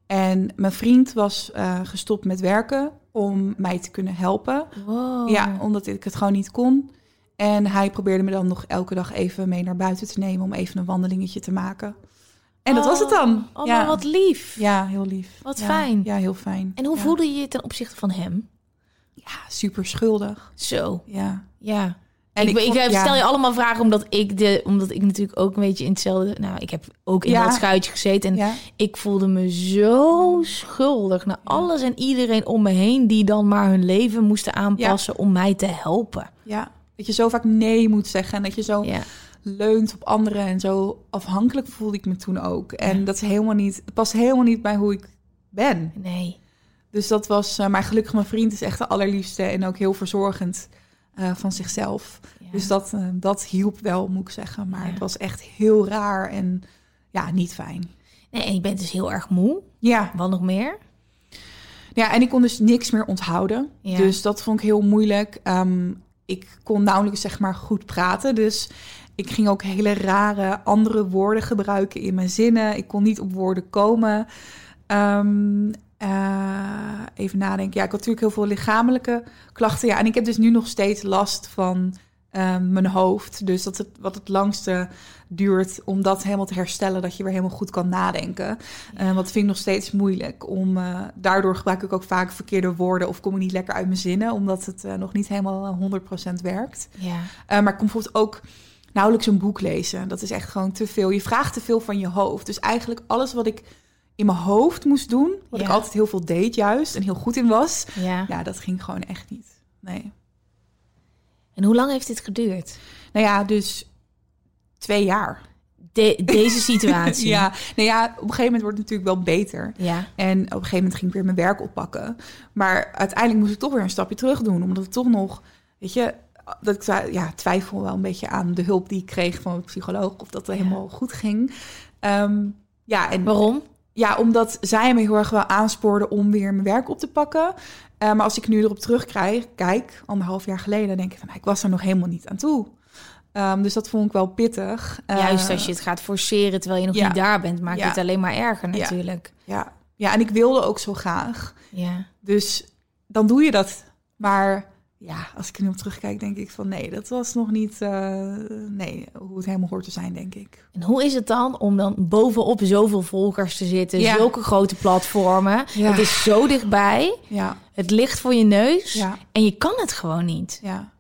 En mijn vriend was eh, gestopt met werken om mij te kunnen helpen. Wow. Ja, omdat ik het gewoon niet kon. En hij probeerde me dan nog elke dag even mee naar buiten te nemen om even een wandelingetje te maken. En dat was het dan. Oh, ja. maar wat lief. ja, heel lief. Wat Ja, fijn. Ja, heel fijn. En hoe ja. voelde je je ten opzichte van hem? Ja, super schuldig. Zo, Ja. ja. En ik, ik, vond- stel je allemaal vragen omdat ik, de, omdat ik natuurlijk ook een beetje in hetzelfde... Nou, ik heb ook in dat schuitje gezeten. En ik voelde me zo schuldig naar alles en iedereen om me heen... die dan maar hun leven moesten aanpassen om mij te helpen. ja, dat je zo vaak nee moet zeggen en dat je zo leunt op anderen en zo afhankelijk voelde ik me toen ook. En Ja. dat is helemaal niet, het past helemaal niet bij hoe ik ben. nee. Dus dat was, eh, maar gelukkig mijn vriend is echt de allerliefste en ook heel verzorgend eh, van zichzelf. Ja. Dus dat, eh, dat hielp wel, moet ik zeggen. Maar Ja. het was echt heel raar en ja, niet fijn. nee, en je bent dus heel erg moe. Ja, Wat nog meer? ja en ik kon dus niks meer onthouden. Ja. Dus dat vond ik heel moeilijk. Ehm, ik kon nauwelijks zeg maar goed praten. Dus ik ging ook hele rare andere woorden gebruiken in mijn zinnen. Ik kon niet op woorden komen. Ehm, eh, even nadenken. Ja, ik had natuurlijk heel veel lichamelijke klachten. Ja, en ik heb dus nu nog steeds last van ehm, mijn hoofd. Dus dat het wat het langste duurt om dat helemaal te herstellen, dat je weer helemaal goed kan nadenken. Eh, wat vind ik nog steeds moeilijk. Om, eh, daardoor gebruik ik ook vaak verkeerde woorden of kom ik niet lekker uit mijn zinnen, omdat het eh, nog niet helemaal eh, 100% werkt. Ja. Maar ik kon bijvoorbeeld ook nauwelijks een boek lezen. Dat is echt gewoon te veel. Je vraagt te veel van je hoofd. Dus eigenlijk alles wat ik in mijn hoofd moest doen, wat ik altijd heel veel deed juist en heel goed in was, ja. ja, dat ging gewoon echt niet. Nee. En hoe lang heeft dit geduurd? Nou ja, dus twee jaar. De- deze situatie. Ja, nou ja, op een gegeven moment wordt het natuurlijk wel beter. Ja. En op een gegeven moment ging ik weer mijn werk oppakken. Maar uiteindelijk moest ik toch weer een stapje terug doen. Omdat ik toch nog, weet je, dat ik ja, twijfel wel een beetje aan de hulp die ik kreeg van een psycholoog. Of dat het helemaal goed ging. Ehm, ja, en Waarom? ja, omdat zij me heel erg wel aanspoorde om weer mijn werk op te pakken. Eh, maar als ik nu erop terugkijk, kijk, anderhalf jaar geleden, denk ik van, nou, ik was er nog helemaal niet aan toe. Ehm, dus dat vond ik wel pittig. Eh, Juist als je het gaat forceren terwijl je nog ja. niet daar bent, maakt Ja. het alleen maar erger Ja. natuurlijk. Ja, Ja, en ik wilde ook zo graag. Ja. Dus dan doe je dat. Maar ja, als ik er nu op terugkijk, denk ik van nee, dat was nog niet eh, nee, hoe het helemaal hoort te zijn, denk ik. En hoe is het dan om dan bovenop zoveel volgers te zitten? Ja. Zulke grote platformen. Ja. Het is zo dichtbij. Ja, Het ligt voor je neus. ja, En je kan het gewoon niet. ja.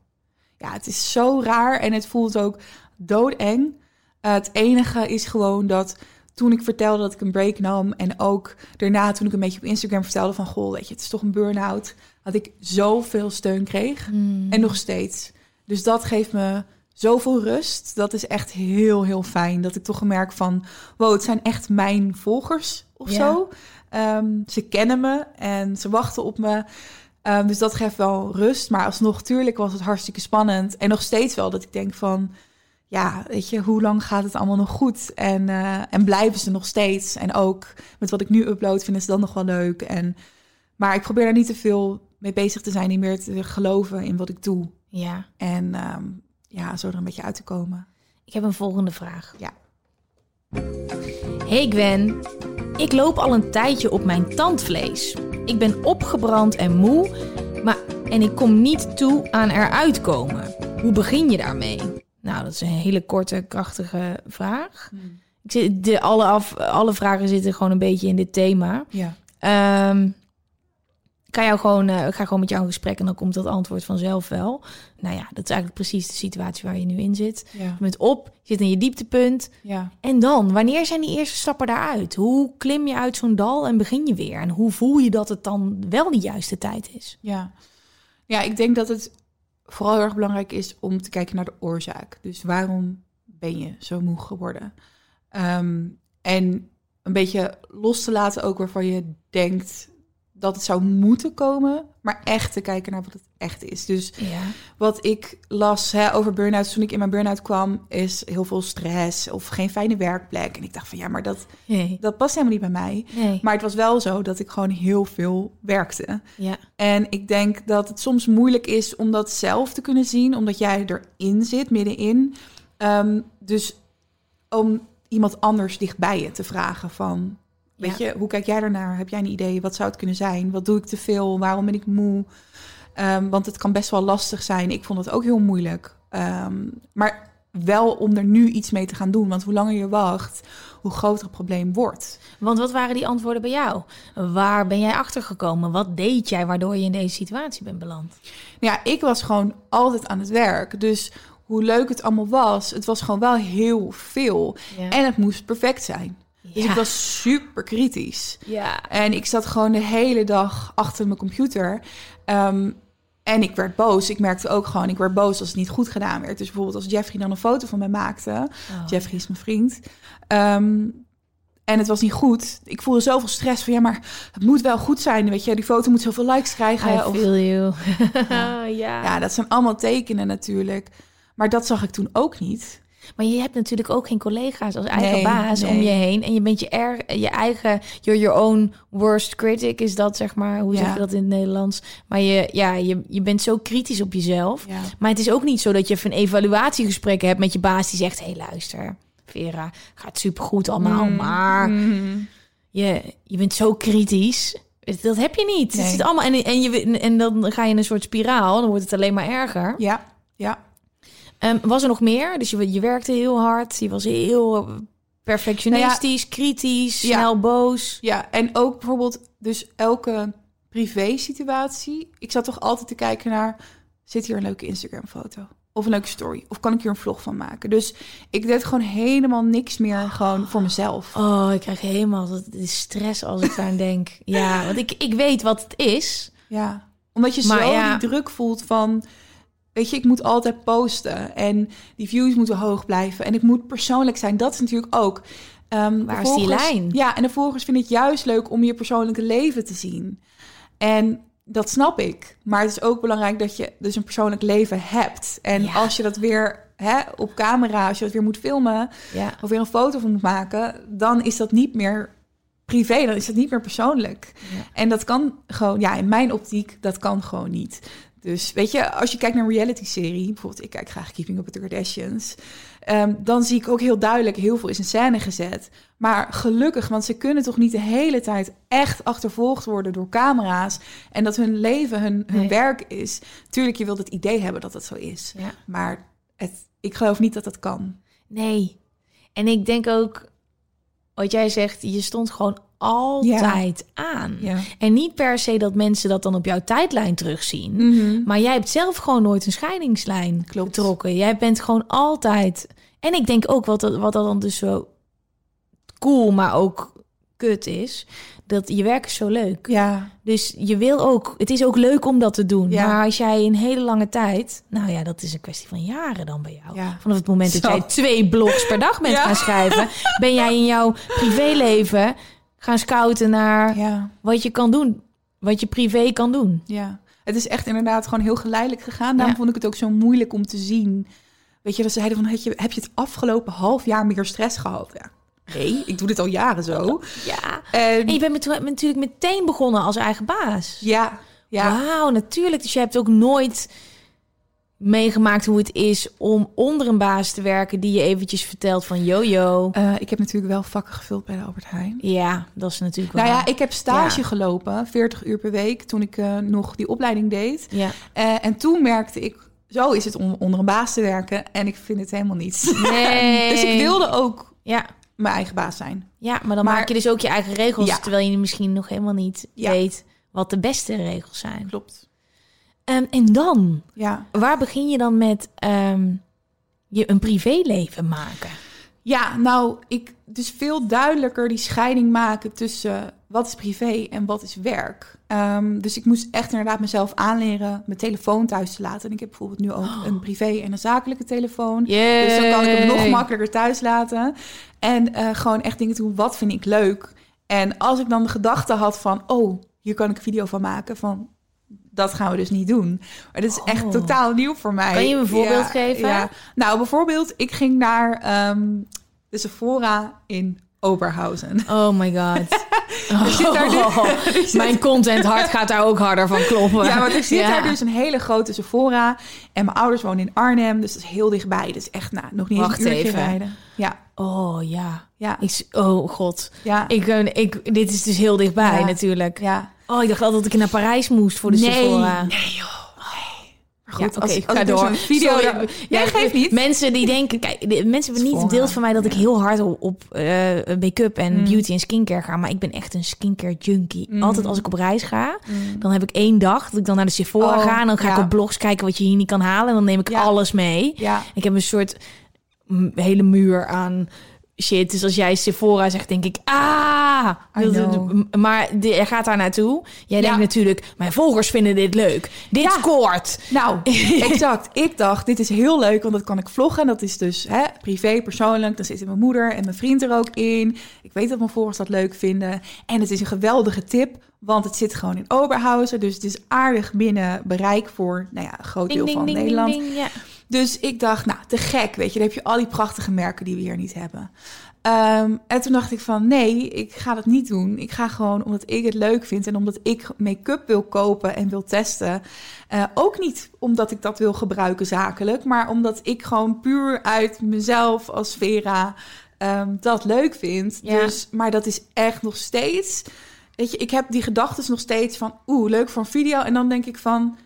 Ja, het is zo raar en het voelt ook doodeng. Eh, het enige is gewoon dat toen ik vertelde dat ik een break nam en ook daarna toen ik een beetje op Instagram vertelde van goh, weet je, het is toch een burn-out, dat ik zoveel steun kreeg en nog steeds. Dus dat geeft me zoveel rust. Dat is echt heel, heel fijn. Dat ik toch gemerkt van, wow, het zijn echt mijn volgers of Ja. zo. Ehm, ze kennen me en ze wachten op me. Ehm, dus dat geeft wel rust. Maar alsnog, tuurlijk was het hartstikke spannend. En nog steeds wel dat ik denk van, ja, weet je, hoe lang gaat het allemaal nog goed? En, eh, en blijven ze nog steeds? En ook met wat ik nu upload, vinden ze dan nog wel leuk. En, maar ik probeer daar niet te veel mee bezig te zijn, niet meer te geloven in wat ik doe. Ja. En ehm, ja, zo er een beetje uit te komen. Ik heb een volgende vraag. Ja. Hey Gwen, ik loop al een tijdje op mijn tandvlees. Ik ben opgebrand en moe, maar en ik kom niet toe aan eruit komen. Hoe begin je daarmee? Nou, dat is een hele korte, krachtige vraag. Ik zit, de, alle, af, alle vragen zitten gewoon een beetje in dit thema. Ja. Ehm, ga, jou gewoon, eh, ik ga gewoon met jou in gesprek en dan komt dat antwoord vanzelf wel. Nou ja, dat is eigenlijk precies de situatie waar je nu in zit. Ja. Je bent op, je zit in je dieptepunt. Ja. En dan, wanneer zijn die eerste stappen daaruit? Hoe klim je uit zo'n dal en begin je weer? En hoe voel je dat het dan wel de juiste tijd is? Ja. Ja, ik denk dat het vooral heel erg belangrijk is om te kijken naar de oorzaak. Dus waarom ben je zo moe geworden? Ehm, en een beetje los te laten ook waarvan je denkt dat het zou moeten komen, maar echt te kijken naar wat het echt is. Dus Ja. wat ik las hè, over burn-out toen ik in mijn burn-out kwam, is heel veel stress of geen fijne werkplek. En ik dacht van ja, maar dat, Nee. dat past helemaal niet bij mij. Nee. Maar het was wel zo dat ik gewoon heel veel werkte. Ja. En ik denk dat het soms moeilijk is om dat zelf te kunnen zien, omdat jij erin zit, middenin. Ehm, dus om iemand anders dichtbij je te vragen van, weet Ja. je, hoe kijk jij ernaar? Heb jij een idee? Wat zou het kunnen zijn? Wat doe ik te veel? Waarom ben ik moe? Ehm, want het kan best wel lastig zijn. Ik vond het ook heel moeilijk. Ehm, maar wel om er nu iets mee te gaan doen. Want hoe langer je wacht, hoe groter het probleem wordt. Want wat waren die antwoorden bij jou? Waar ben jij achter gekomen? Wat deed jij waardoor je in deze situatie bent beland? Ja, ik was gewoon altijd aan het werk. Dus hoe leuk het allemaal was, het was gewoon wel heel veel. Ja. En het moest perfect zijn. Dus ik was super kritisch. Ja. En ik zat gewoon de hele dag achter mijn computer. Ehm, en ik werd boos. Ik merkte ook gewoon, ik werd boos als het niet goed gedaan werd. Dus bijvoorbeeld als Jeffrey dan een foto van mij maakte. Oh. Jeffrey is mijn vriend. Ehm, en het was niet goed. Ik voelde zoveel stress van, ja, maar het moet wel goed zijn. Weet je, die foto moet zoveel likes krijgen. I of- feel you. Ja. ja, dat zijn allemaal tekenen natuurlijk. Maar dat zag ik toen ook niet. Maar je hebt natuurlijk ook geen collega's als eigen Nee, baas om je heen. En je bent je, er, je eigen, you're your own worst critic, is dat zeg maar, hoe zeg je dat in het Nederlands? Maar je, ja, je, je bent zo kritisch op jezelf. Ja. Maar het is ook niet zo dat je even een evaluatiegesprek hebt met je baas die zegt, hé hey, luister, Vera, gaat supergoed allemaal, Mm. maar Mhm. je, je bent zo kritisch. Dat heb je niet. Het Nee. zit allemaal, en, en, je, en dan ga je in een soort spiraal, dan wordt het alleen maar erger. Ja, ja. Ehm, was er nog meer? Dus je, je werkte heel hard. Je was heel eh, perfectionistisch, kritisch, Ja. snel boos. Ja, en ook bijvoorbeeld dus elke privé situatie. Ik zat toch altijd te kijken naar, zit hier een leuke Instagram foto? Of een leuke story? Of kan ik hier een vlog van maken? Dus ik deed gewoon helemaal niks meer gewoon voor mezelf. Oh, ik krijg helemaal dat de stress als ik daar aan denk. Ja, want ik, ik weet wat het is. Ja, omdat je Maar zo ja. die druk voelt van... Weet je, ik moet altijd posten en die views moeten hoog blijven. En ik moet persoonlijk zijn. Dat is natuurlijk ook... de Waar is die lijn? Ja, en de volgers vinden het juist leuk om je persoonlijke leven te zien. En dat snap ik. Maar het is ook belangrijk dat je dus een persoonlijk leven hebt. En Ja. als je dat weer hè, op camera, als je dat weer moet filmen... Ja. of weer een foto van moet maken... dan is dat niet meer privé, dan is dat niet meer persoonlijk. Ja. En dat kan gewoon, ja, in mijn optiek, dat kan gewoon niet. Dus weet je, als je kijkt naar een reality-serie, bijvoorbeeld ik kijk graag Keeping Up with the Kardashians, ehm, dan zie ik ook heel duidelijk heel veel is in scène gezet. Maar gelukkig, want ze kunnen toch niet de hele tijd echt achtervolgd worden door camera's en dat hun leven hun, hun Nee. werk is. Tuurlijk, je wilt het idee hebben dat het zo is, Ja. maar het, ik geloof niet dat dat kan. Nee. En ik denk ook, wat jij zegt, je stond gewoon altijd aan. Ja. En niet per se dat mensen dat dan op jouw tijdlijn terugzien. Mhm. Maar jij hebt zelf gewoon nooit een scheidingslijn Klopt. getrokken. Jij bent gewoon altijd. En ik denk ook wat dat, wat dat dan dus zo cool, maar ook kut is. Dat je werk is zo leuk. Ja, Dus je wil ook. Het is ook leuk om dat te doen. Ja. Maar als jij een hele lange tijd. Nou ja, dat is een kwestie van jaren dan bij jou. Ja. Vanaf het moment dat Zo. jij twee blogs per dag bent Ja. gaan schrijven, ben jij in jouw privéleven gaan scouten naar ja, wat je kan doen. Wat je privé kan doen. ja. Het is echt inderdaad gewoon heel geleidelijk gegaan. Daarom Ja. vond ik het ook zo moeilijk om te zien. Weet je, dat ze zeiden van, heb je, heb je het afgelopen half jaar meer stress gehad? Ja. Nee, ik doe dit al jaren zo. Ja. En, En je bent met- natuurlijk meteen begonnen als eigen baas. ja, ja, Wauw, natuurlijk. Dus je hebt ook nooit meegemaakt hoe het is om onder een baas te werken die je eventjes vertelt van yo yo. Eh, ik heb natuurlijk wel vakken gevuld bij de Albert Heijn. Ja, dat is natuurlijk wel. Nou ja, ik heb stage Ja. gelopen, 40 uur per week, toen ik eh, nog die opleiding deed. Ja. Eh, en toen merkte ik, zo is het om onder een baas te werken. En ik vind het helemaal niet. Nee. dus ik wilde ook Ja. mijn eigen baas zijn. ja, maar dan Maar- maak je dus ook je eigen regels, Ja. terwijl je misschien nog helemaal niet weet wat de beste regels zijn. Klopt. Ehm, en dan, Ja. waar begin je dan met ehm, je een privéleven maken? Ja, nou, ik dus veel duidelijker die scheiding maken tussen wat is privé en wat is werk. Ehm, dus ik moest echt inderdaad mezelf aanleren mijn telefoon thuis te laten. En ik heb bijvoorbeeld nu ook een privé en een zakelijke telefoon. Dus dan kan ik hem nog makkelijker thuis laten. En eh, gewoon echt dingen doen, wat vind ik leuk? En als ik dan de gedachte had van, oh, hier kan ik een video van maken, van dat gaan we dus niet doen. Maar dat is echt Oh. totaal nieuw voor mij. Kan je me een voorbeeld geven? Ja. Nou, bijvoorbeeld, ik ging naar ehm, de Sephora in Oberhausen. Oh my god. zit daar nu- Oh, mijn content hart gaat daar ook harder van kloppen. Ja, want er zit Ja. daar dus een hele grote Sephora. En mijn ouders wonen in Arnhem, dus dat is heel dichtbij. Dus echt, nou, nog niet Wacht eens een even. rijden. Ja, Oh ja. ja, Ik, oh god. ja. Ik, eh, ik, dit is dus heel dichtbij Ja. natuurlijk. ja. Oh, ik dacht altijd dat ik naar Parijs moest voor de Sephora. nee joh. Nee. Maar Ja, goed, oké, als, ik ga ik door. video... Sorry. Nee, geeft niet. Mensen die denken, kijk, de, mensen hebben niet deelt van mij dat ik heel hard op, op eh, make-up en Mm. beauty en skincare ga, maar ik ben echt een skincare junkie. Mm. Altijd als ik op reis ga, dan heb ik één dag dat ik dan naar de Sephora Oh, ga en dan ga ja. ik op blogs kijken wat je hier niet kan halen en dan neem ik Ja. alles mee. Ja, Ik heb een soort hele muur aan shit. Dus als jij Sephora zegt, denk ik, ah! Maar je gaat daar naartoe. Jij Ja. denkt natuurlijk, mijn volgers vinden dit leuk. Dit Ja. scoort. nou, exact. Ik dacht, dit is heel leuk, want dat kan ik vloggen. Dat is dus hè, privé, persoonlijk. Dan zitten mijn moeder en mijn vriend er ook in. Ik weet dat mijn volgers dat leuk vinden. En het is een geweldige tip, want het zit gewoon in Oberhausen. Dus het is aardig binnen bereik voor nou ja, een groot deel van Nederland. ja. Dus ik dacht, nou, te gek, weet je. Dan heb je al die prachtige merken die we hier niet hebben. Ehm, en toen dacht ik van, nee, ik ga dat niet doen. Ik ga gewoon omdat ik het leuk vind en omdat ik make-up wil kopen en wil testen. Eh, ook niet omdat ik dat wil gebruiken zakelijk, maar omdat ik gewoon puur uit mezelf als Vera ehm, dat leuk vind. Ja. Dus, maar dat is echt nog steeds, weet je, ik heb die gedachten nog steeds van, oeh, leuk voor een video. En dan denk ik van,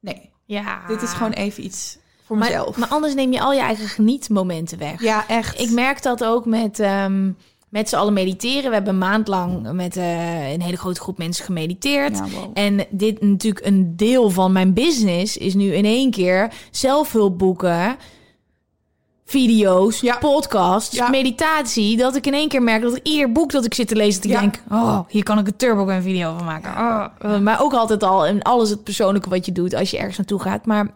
nee, ja. dit is gewoon even iets voor mezelf. Maar, maar anders neem je al je eigen genietmomenten weg. Ja, echt. Ik merk dat ook met, ehm, met z'n allen mediteren. We hebben een maand lang met eh, een hele grote groep mensen gemediteerd. Ja, wow. En dit natuurlijk een deel van mijn business is nu in één keer zelfhulpboeken, video's, Ja. podcasts, Ja. meditatie. Dat ik in één keer merk dat ik ieder boek dat ik zit te lezen, dat ik denk, oh, hier kan ik een turbo een video van maken. Oh. Uh, Maar ook altijd al en alles het persoonlijke wat je doet als je ergens naartoe gaat. Maar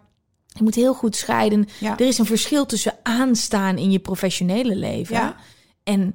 je moet heel goed scheiden. Ja. Er is een verschil tussen aanstaan in je professionele leven Ja. en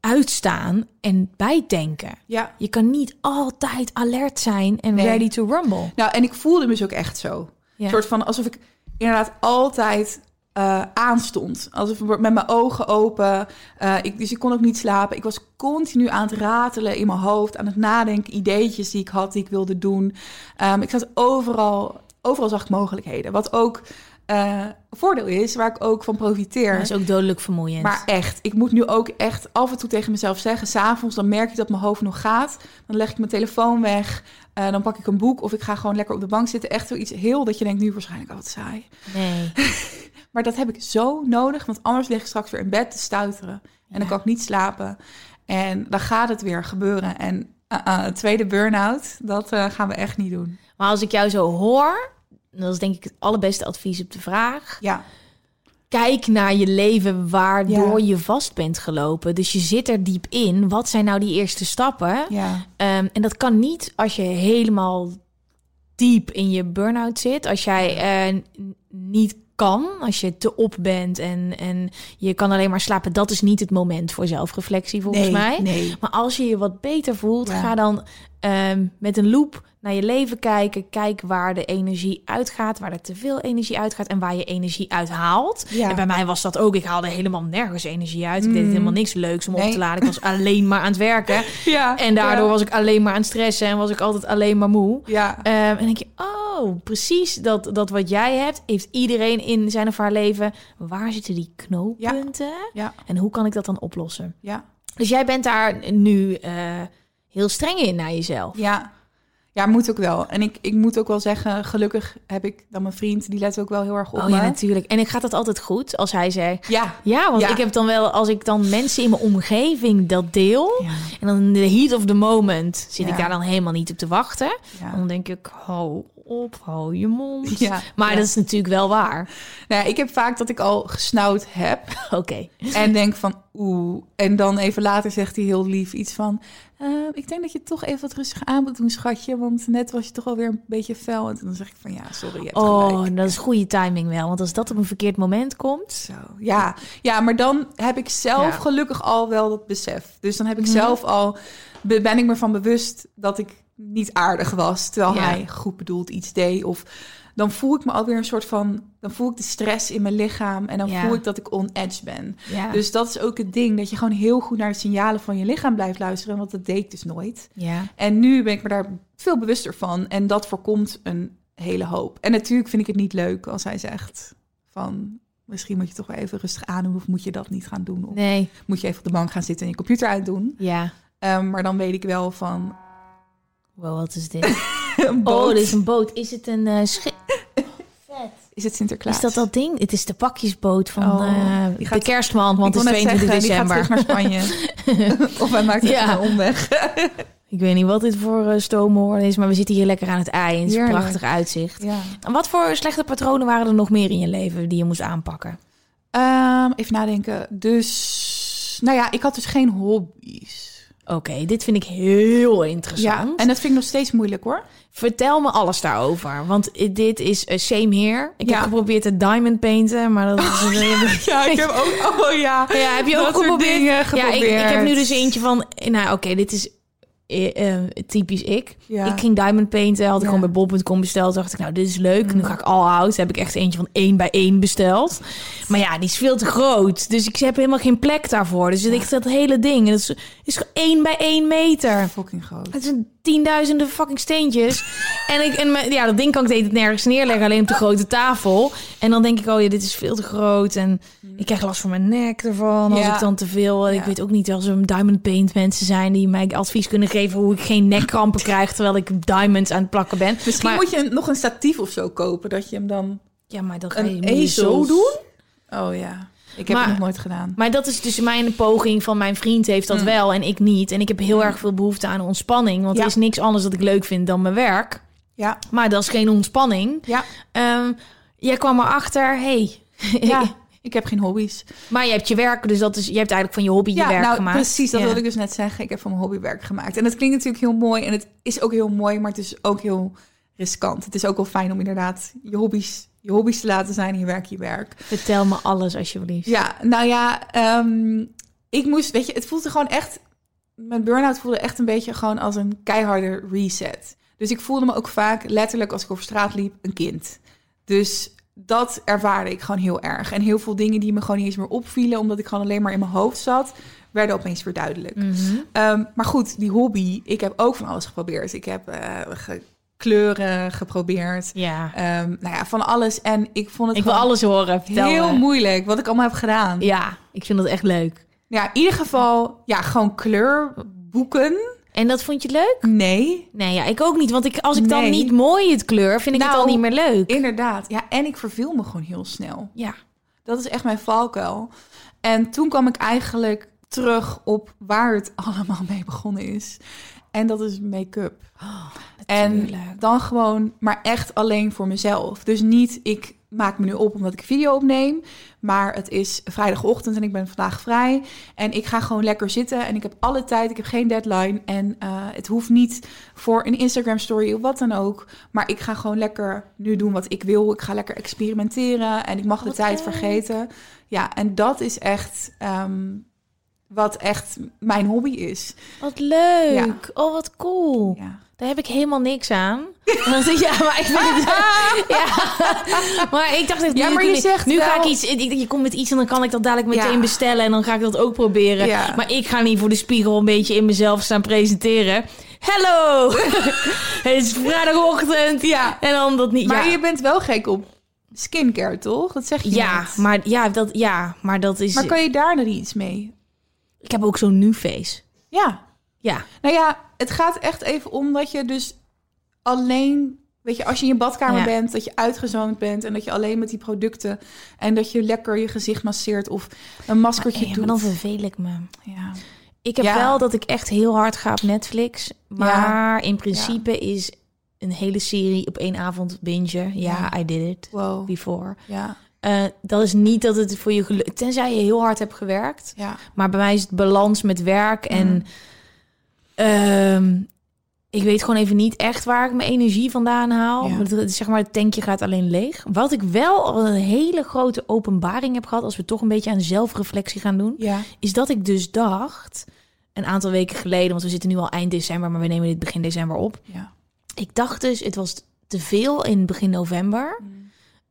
uitstaan en bijdenken. Ja. Je kan niet altijd alert zijn en Nee. ready to rumble. Nou, en ik voelde me dus ook echt zo. Ja. Een soort van alsof ik inderdaad altijd eh, aanstond. Alsof ik met mijn ogen open. Eh, ik, dus ik kon ook niet slapen. Ik was continu aan het ratelen in mijn hoofd. Aan het nadenken, ideetjes die ik had, die ik wilde doen. Ehm, ik zat overal overal zag ik mogelijkheden. Wat ook een voordeel is, waar ik ook van profiteer. Dat is ook dodelijk vermoeiend. Maar echt, ik moet nu ook echt af en toe tegen mezelf zeggen... s'avonds, dan merk ik dat mijn hoofd nog gaat. Dan leg ik mijn telefoon weg. eh, dan pak ik een boek of ik ga gewoon lekker op de bank zitten. Echt zoiets heel dat je denkt, nu waarschijnlijk al wat saai. nee. Maar dat heb ik zo nodig, want anders lig ik straks weer in bed te stuiteren. En dan kan ik niet slapen. En dan gaat het weer gebeuren. En uh, uh, een tweede burn-out, dat eh, gaan we echt niet doen. Maar als ik jou zo hoor, dat is denk ik het allerbeste advies op de vraag. Ja, Kijk naar je leven waardoor Ja. je vast bent gelopen. Dus je zit er diep in. Wat zijn nou die eerste stappen? ja, Ehm, en dat kan niet als je helemaal diep in je burn-out zit. Als jij eh, niet kan, als je te op bent en, en je kan alleen maar slapen. Dat is niet het moment voor zelfreflectie volgens nee, mij. nee. Maar als je je wat beter voelt, Ja. ga dan ehm, met een loop naar je leven kijken. Kijk waar de energie uitgaat, waar er te veel energie uitgaat en waar je energie uithaalt. Ja. En bij mij was dat ook. Ik haalde helemaal nergens energie uit. Ik deed Mm. helemaal niks leuks om op te laden. Ik was alleen maar aan het werken. Ja, En daardoor ja. was ik alleen maar aan het stressen en was ik altijd alleen maar moe. Ja, Ehm, en dan denk je, oh, precies dat, dat wat jij hebt, heeft iedereen in zijn of haar leven. Waar zitten die knooppunten? ja, En hoe kan ik dat dan oplossen? ja, Dus jij bent daar nu eh, heel streng in naar jezelf. ja. Ja, moet ook wel. En ik, ik moet ook wel zeggen, gelukkig heb ik dan mijn vriend, die let ook wel heel erg op Oh me. ja, natuurlijk. En ik gaat dat altijd goed als hij zegt. Ja, Ja, want Ja. ik heb dan wel, als ik dan mensen in mijn omgeving dat deel. ja, En dan in de heat of the moment zit ik daar dan helemaal niet op te wachten. Dan denk ik, hou op, hou je mond. Ja, Maar ja. dat is natuurlijk wel waar. Nou, ja, ik heb vaak dat ik al gesnauwd heb Oké. en denk van oeh. En dan even later zegt hij heel lief iets van... "Eh, ik denk dat je toch even wat rustig aan moet doen, schatje. Want net was je toch alweer een beetje fel. En dan zeg ik van ja, sorry, je hebt Oh, gelijk. dat is goede timing wel. Want als dat op een verkeerd moment komt... Zo, ja. ja, maar dan heb ik zelf Ja. gelukkig al wel dat besef. Dus dan heb ik zelf al, be- ben ik me van bewust dat ik niet aardig was. Terwijl Ja. hij goed bedoeld iets deed. Of dan voel ik me alweer een soort van, dan voel ik de stress in mijn lichaam. En dan Ja. voel ik dat ik on edge ben. Ja. Dus dat is ook het ding, dat je gewoon heel goed naar de signalen van je lichaam blijft luisteren. Want dat deed ik dus nooit. ja. En nu ben ik me daar veel bewuster van. En dat voorkomt een hele hoop. En natuurlijk vind ik het niet leuk als hij zegt van... Misschien moet je toch wel even rustig aandoen of moet je dat niet gaan doen? Of Nee. moet je even op de bank gaan zitten en je computer uitdoen? Ja. Ehm, maar dan weet ik wel van... Wow, wat is dit? een Oh, dit is een boot. Is het een eh schip? Is het Sinterklaas? Is dat dat ding? Het is de pakjesboot van Oh, eh, gaat- de kerstman, want het is net 22 zeggen, die gaat december. terug naar Spanje. of hij maakt Ja. een omweg. Ik weet niet wat dit voor uh, stoomhoorn is, maar we zitten hier lekker aan het ei. En het is een Heerlijk. prachtig uitzicht. ja. En wat voor slechte patronen waren er nog meer in je leven die je moest aanpakken? Ehm, even nadenken. Dus... Nou ja, ik had dus geen hobby's. Oké, dit vind ik heel interessant. Ja, en dat vind ik nog steeds moeilijk hoor. Vertel me alles daarover, want dit is uh, same here. Ik Ja. heb geprobeerd te diamond painten, maar dat is... Ja, ik heb ook... Oh ja. Ja, heb je ook Dat geprobeerd? dingen Ja, ik, ik geprobeerd. heb nu dus eentje van... Nou, oké, dit is eh, typisch ik. Ja. Ik ging diamond painten, had ik Ja. gewoon bij bol.com besteld. dacht ik, nou, dit is leuk. Nu ga ik all out. Heb ik echt eentje van één bij één besteld. Maar ja, die is veel te groot. Dus ik heb helemaal geen plek daarvoor. Dus ik dat hele ding. En dat is, is gewoon één bij één meter. Fucking groot. Het zijn tienduizenden fucking steentjes. En, ik, en mijn- ja, dat ding kan ik de hele tijd nergens neerleggen. Alleen op de grote tafel. En dan denk ik, oh ja, dit is veel te groot. En ik krijg last van mijn nek ervan. Als Ja. ik dan te veel... Ik Ja. weet ook niet als er diamond paint mensen zijn... die mij advies kunnen geven hoe ik geen nekkrampen krijg... terwijl ik diamonds aan het plakken ben. Misschien maar, moet je nog een statief of zo kopen, dat je hem dan Ja, maar dan ga je een je zo doen. Oh ja, ik heb Maar- het nog nooit gedaan. Maar dat is dus mijn poging van mijn vriend heeft dat wel en ik niet. En ik heb heel erg veel behoefte aan ontspanning. Want Ja. er is niks anders dat ik leuk vind dan mijn werk. Ja, Maar dat is geen ontspanning. ja, Ehm, jij kwam erachter, hey, ja. ik heb geen hobby's. maar je hebt je werk, dus dat is, je hebt eigenlijk van je hobby je Ja, werk nou gemaakt. precies, dat Ja. wilde ik dus net zeggen. Ik heb van mijn hobby werk gemaakt. En dat klinkt natuurlijk heel mooi en het is ook heel mooi, maar het is ook heel riskant. Het is ook wel fijn om inderdaad je hobby's, je hobby's te laten zijn je werk je werk. Vertel me alles alsjeblieft. Ja, nou ja, ehm, ik moest, weet je, het voelde gewoon echt, mijn burn-out voelde echt een beetje gewoon als een keiharde reset. Dus ik voelde me ook vaak letterlijk als ik over straat liep, een kind. Dus dat ervaarde ik gewoon heel erg. En heel veel dingen die me gewoon niet eens meer opvielen, omdat ik gewoon alleen maar in mijn hoofd zat, werden opeens weer duidelijk. Mhm. Ehm, maar goed, die hobby, ik heb ook van alles geprobeerd. Ik heb eh, kleuren geprobeerd. Ja. Ehm, nou ja, van alles. En ik vond het Ik wil alles horen. Heel moeilijk wat ik allemaal heb gedaan. Ja, ik vind dat echt leuk. Ja, in ieder geval, ja, gewoon kleurboeken. En dat vond je leuk? Nee, Nee, ja, ik ook niet. Want ik, als ik dan niet mooi het kleur, vind ik het Nou, al niet meer leuk. inderdaad. Ja, en ik verveel me gewoon heel snel. Ja. Dat is echt mijn valkuil. En toen kwam ik eigenlijk terug op waar het allemaal mee begonnen is. En dat is make-up. en natuurlijk. dan gewoon, maar echt alleen voor mezelf. Dus niet, ik maak me nu op omdat ik video opneem. Maar het is vrijdagochtend en ik ben vandaag vrij. En ik ga gewoon lekker zitten en ik heb alle tijd. Ik heb geen deadline. En eh, het hoeft niet voor een Instagram story of wat dan ook. Maar ik ga gewoon lekker nu doen wat ik wil. Ik ga lekker experimenteren en ik mag de tijd leuk. vergeten. Ja, en dat is echt ehm, wat echt mijn hobby is. Wat leuk. Ja. Oh, wat cool. Ja. Daar heb ik helemaal niks aan. Ja, maar ik vind het, ja. Maar ik dacht, Ja, nu, maar je zegt nu ga ik iets. ik- Je komt met iets en dan kan ik dat dadelijk meteen Ja. bestellen en dan ga ik dat ook proberen. Ja. Maar ik ga niet voor de spiegel een beetje in mezelf staan presenteren. Hallo, het is vrijdagochtend. Ja. En dan dat niet. Maar je bent wel gek op skincare, toch? Dat zeg je ja, net. maar ja, dat ja, maar dat is. Maar kan je daar nog iets mee? Ik heb ook zo'n nu face. Ja. Ja, Nou ja, het gaat echt even om dat je dus alleen... Weet je, als je in je badkamer Ja. bent, dat je uitgezoomd bent... en dat je alleen met die producten... en dat je lekker je gezicht masseert of een maskertje Ja, doet. dan verveel ik me. Ja. Ik heb Ja. wel dat ik echt heel hard ga op Netflix. Maar in principe is een hele serie op één avond bingen. Ja, Ja. I did it Wow. before. Ja, Eh, dat is niet dat het voor je geluk... Tenzij je heel hard hebt gewerkt. ja. Maar bij mij is het balans met werk. En Mm. ehm, ik weet gewoon even niet echt waar ik mijn energie vandaan haal. Ja. Zeg maar, het tankje gaat alleen leeg. Wat ik wel al een hele grote openbaring heb gehad... als we toch een beetje aan zelfreflectie gaan doen Ja, is dat ik dus dacht, een aantal weken geleden, want we zitten nu al eind december, maar we nemen dit begin december op. ja. Ik dacht dus, het was te veel in begin november.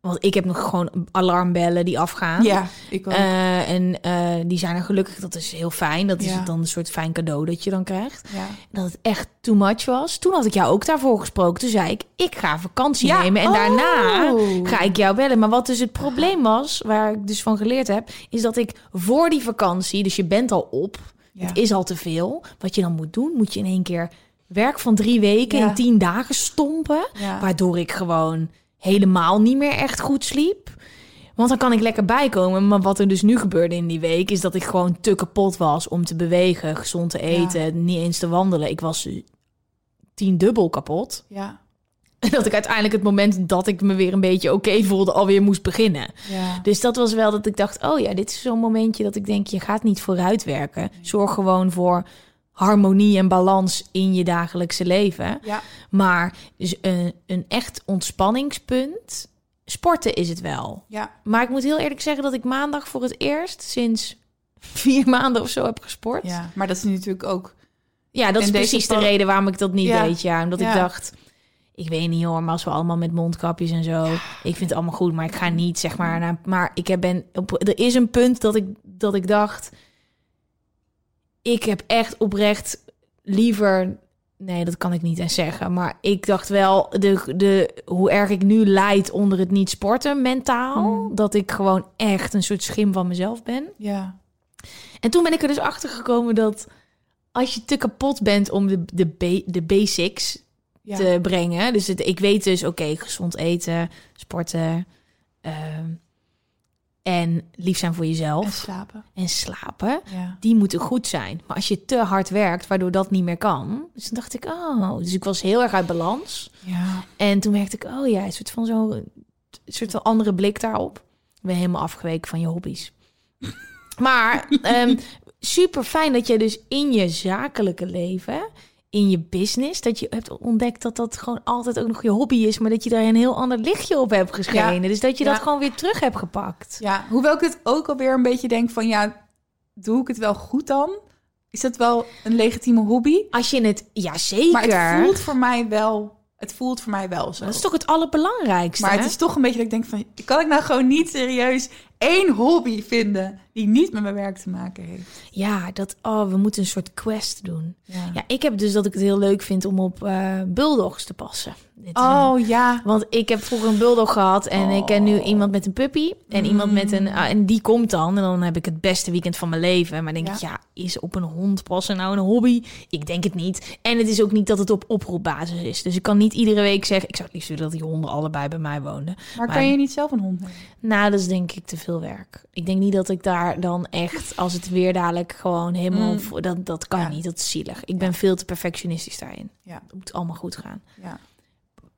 Want ik heb nog gewoon alarmbellen die afgaan. Ja, ik ook. Eh, en eh, die zijn er gelukkig, dat is heel fijn. Dat is Ja. dan een soort fijn cadeau dat je dan krijgt. ja. Dat het echt too much was. Toen had ik jou ook daarvoor gesproken. Toen zei ik, ik ga vakantie Ja. nemen. En daarna Oh. ga ik jou bellen. Maar wat dus het probleem was, waar ik dus van geleerd heb... is dat ik voor die vakantie, dus je bent al op... Het is al te veel. Wat je dan moet doen, moet je in één keer... werk van drie weken in tien dagen stompen. Waardoor ik gewoon helemaal niet meer echt goed sliep. Want dan kan ik lekker bijkomen. Maar wat er dus nu gebeurde in die week... is dat ik gewoon te kapot was om te bewegen, gezond te eten... niet eens te wandelen. Ik was tien dubbel kapot. Ja, En dat ik uiteindelijk het moment dat ik me weer een beetje oké voelde... alweer moest beginnen. ja. Dus dat was wel dat ik dacht... oh ja, dit is zo'n momentje dat ik denk... je gaat niet vooruit werken. Zorg gewoon voor harmonie en balans in je dagelijkse leven. Ja. Maar een, een echt ontspanningspunt... sporten is het wel. Ja, Maar ik moet heel eerlijk zeggen dat ik maandag voor het eerst... sinds vier maanden of zo heb gesport. ja. Maar dat is natuurlijk ook... Ja, dat is precies de reden waarom ik dat niet Ja. deed. Ja, omdat ik dacht, ik weet niet hoor, maar als we allemaal met mondkapjes en zo, ik vind het allemaal goed, maar ik ga niet zeg maar naar. Maar ik heb ben op, er is een punt dat ik dat ik dacht, ik heb echt oprecht liever. Nee, dat kan ik niet eens zeggen. Maar ik dacht wel, de, de, hoe erg ik nu leid onder het niet sporten mentaal. Hmm. Dat ik gewoon echt een soort schim van mezelf ben. Ja, En toen ben ik er dus achter gekomen dat als je te kapot bent om de, de, ba- de basics ja. te brengen. Dus het, ik weet dus, oké, gezond eten, sporten ehm, en lief zijn voor En jezelf slapen. en slapen. Ja. Die moeten goed zijn. Maar als je te hard werkt, waardoor dat niet meer kan. Dus toen dacht ik, oh, dus ik was heel erg uit balans. Ja. En toen merkte ik, oh ja, een soort van zo'n soort van andere blik daarop. Ik ben helemaal afgeweken van je hobby's. Maar ehm, super fijn dat je dus in je zakelijke leven, in je business, dat je hebt ontdekt dat dat gewoon altijd ook nog je hobby is, maar dat je daar een heel ander lichtje op hebt geschenen. Ja. Dus dat je dat gewoon weer terug hebt gepakt. Ja, hoewel ik het ook alweer een beetje denk van ja, doe ik het wel goed dan? Is dat wel een legitieme hobby? Als je het, ja zeker. Maar het voelt voor mij wel, het voelt voor mij wel zo. dat is toch het allerbelangrijkste. maar het is toch een beetje dat ik denk van, kan ik nou gewoon niet serieus één hobby vinden die niet met mijn werk te maken heeft. Ja, dat, oh, we moeten een soort quest doen. Ja. Ja, ik heb dus dat ik het heel leuk vind om op eh bulldogs te passen. Dit, eh, Oh ja. Want ik heb vroeger een bulldog gehad en ik ken Oh. nu iemand met een puppy en iemand met een ah, en die komt dan en dan heb ik het beste weekend van mijn leven. Maar denk Ja. ik, ja, is op een hond passen nou een hobby? Ik denk het niet. En het is ook niet dat het op oproepbasis is. Dus ik kan niet iedere week zeggen, ik zou het liefst willen dat die honden allebei bij mij woonden. Maar Maar- kan je niet zelf een hond nemen? Nou, dat is denk ik te veel werk. Ik denk niet dat ik daar dan echt, als het weer dadelijk gewoon helemaal, Mm. voor- dat, dat kan Ja. niet. Dat is zielig. Ik ben veel te perfectionistisch daarin. Ja. Het moet allemaal goed gaan. Ja.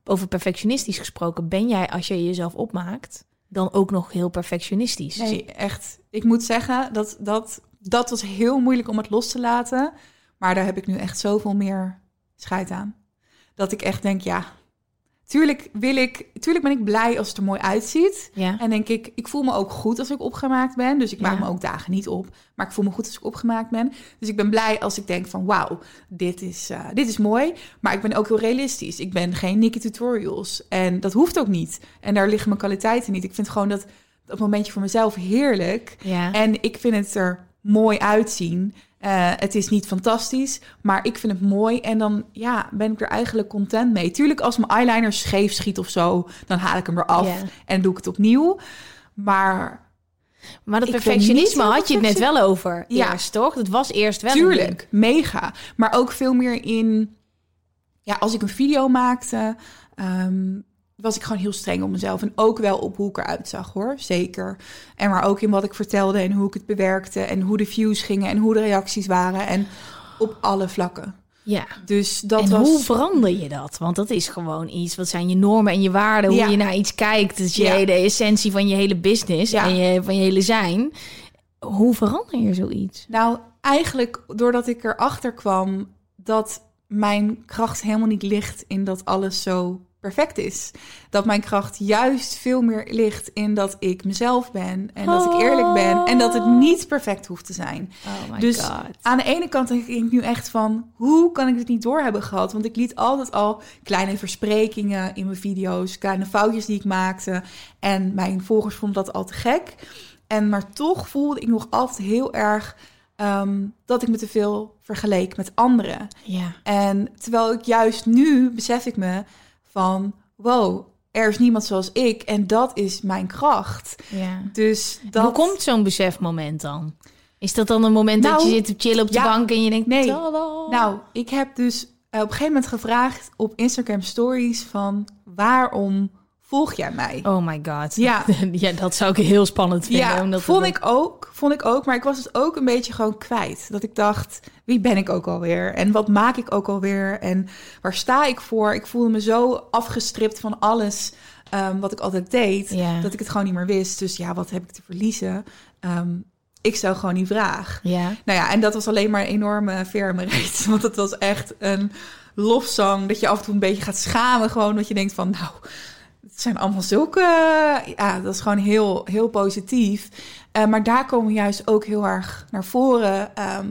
Over perfectionistisch gesproken, ben jij als je jezelf opmaakt, dan ook nog heel perfectionistisch? Nee, echt. Ik moet zeggen, dat, dat, dat was heel moeilijk om het los te laten. Maar daar heb ik nu echt zoveel meer scheid aan. Dat ik echt denk, ja, tuurlijk, wil ik, tuurlijk ben ik blij als het er mooi uitziet. Ja. En denk ik, ik voel me ook goed als ik opgemaakt ben. Dus ik maak Ja. me ook dagen niet op. Maar ik voel me goed als ik opgemaakt ben. Dus ik ben blij als ik denk van wauw, dit is, eh, dit is mooi. Maar ik ben ook heel realistisch. Ik ben geen Nikki Tutorials. En dat hoeft ook niet. En daar liggen mijn kwaliteiten niet. Ik vind gewoon dat, dat momentje voor mezelf heerlijk. Ja. En ik vind het er mooi uitzien. Eh, het is niet fantastisch, maar ik vind het mooi. En dan ja, ben ik er eigenlijk content mee. Tuurlijk, als mijn eyeliner scheef schiet of zo, dan haal ik hem eraf en doe ik het opnieuw. Maar Maar dat perfectionisme had je het net wel over Ja. eerst, toch? Dat was eerst wel tuurlijk, mega. Maar ook veel meer in... Ja, als ik een video maakte, ehm, was ik gewoon heel streng op mezelf. En ook wel op hoe ik eruit zag, hoor. Zeker. En maar ook in wat ik vertelde en hoe ik het bewerkte... en hoe de views gingen en hoe de reacties waren. En op alle vlakken. Ja. Dus dat en was... hoe verander je dat? Want dat is gewoon iets. Wat zijn je normen en je waarden? Hoe Ja. je naar iets kijkt. Dat is je, Ja. de essentie van je hele business Ja. en je, van je hele zijn. Hoe verander je zoiets? Nou, eigenlijk doordat ik erachter kwam dat mijn kracht helemaal niet ligt in dat alles zo perfect is. Dat mijn kracht juist veel meer ligt in dat ik mezelf ben en dat ik eerlijk ben en dat het niet perfect hoeft te zijn. Oh my dus god. aan de ene kant denk ik nu echt van, hoe kan ik dit niet door hebben gehad? Want ik liet altijd al kleine versprekingen in mijn video's, kleine foutjes die ik maakte. En mijn volgers vonden dat al te gek. En maar toch voelde ik nog altijd heel erg ehm, dat ik me te veel vergeleek met anderen. Ja. En terwijl ik juist nu besef ik me van, wow, er is niemand zoals ik en dat is mijn kracht. ja. Dus dat Hoe komt zo'n besefmoment dan? Is dat dan een moment dat Nou, je zit te chillen op de ja. bank en je denkt... Nee. "Tada." Nou, ik heb dus op een gegeven moment gevraagd op Instagram stories van waarom volg jij mij? Oh my god. Ja. ja, dat zou ik heel spannend vinden. ja, omdat vond ik ook, vond ik ook, maar ik was het ook een beetje gewoon kwijt. Dat ik dacht, wie ben ik ook alweer? En wat maak ik ook alweer? En waar sta ik voor? Ik voelde me zo afgestript van alles ehm, wat ik altijd deed, Ja. dat ik het gewoon niet meer wist. Dus ja, wat heb ik te verliezen? Ehm, ik stel gewoon die vraag. Ja. Nou ja, en dat was alleen maar een enorme mijn reet. Want het was echt een lofzang dat je af en toe een beetje gaat schamen. Gewoon dat je denkt van, nou, het zijn allemaal zulke... Ja, dat is gewoon heel, heel positief. Eh, maar daar komen juist ook heel erg naar voren. Ehm,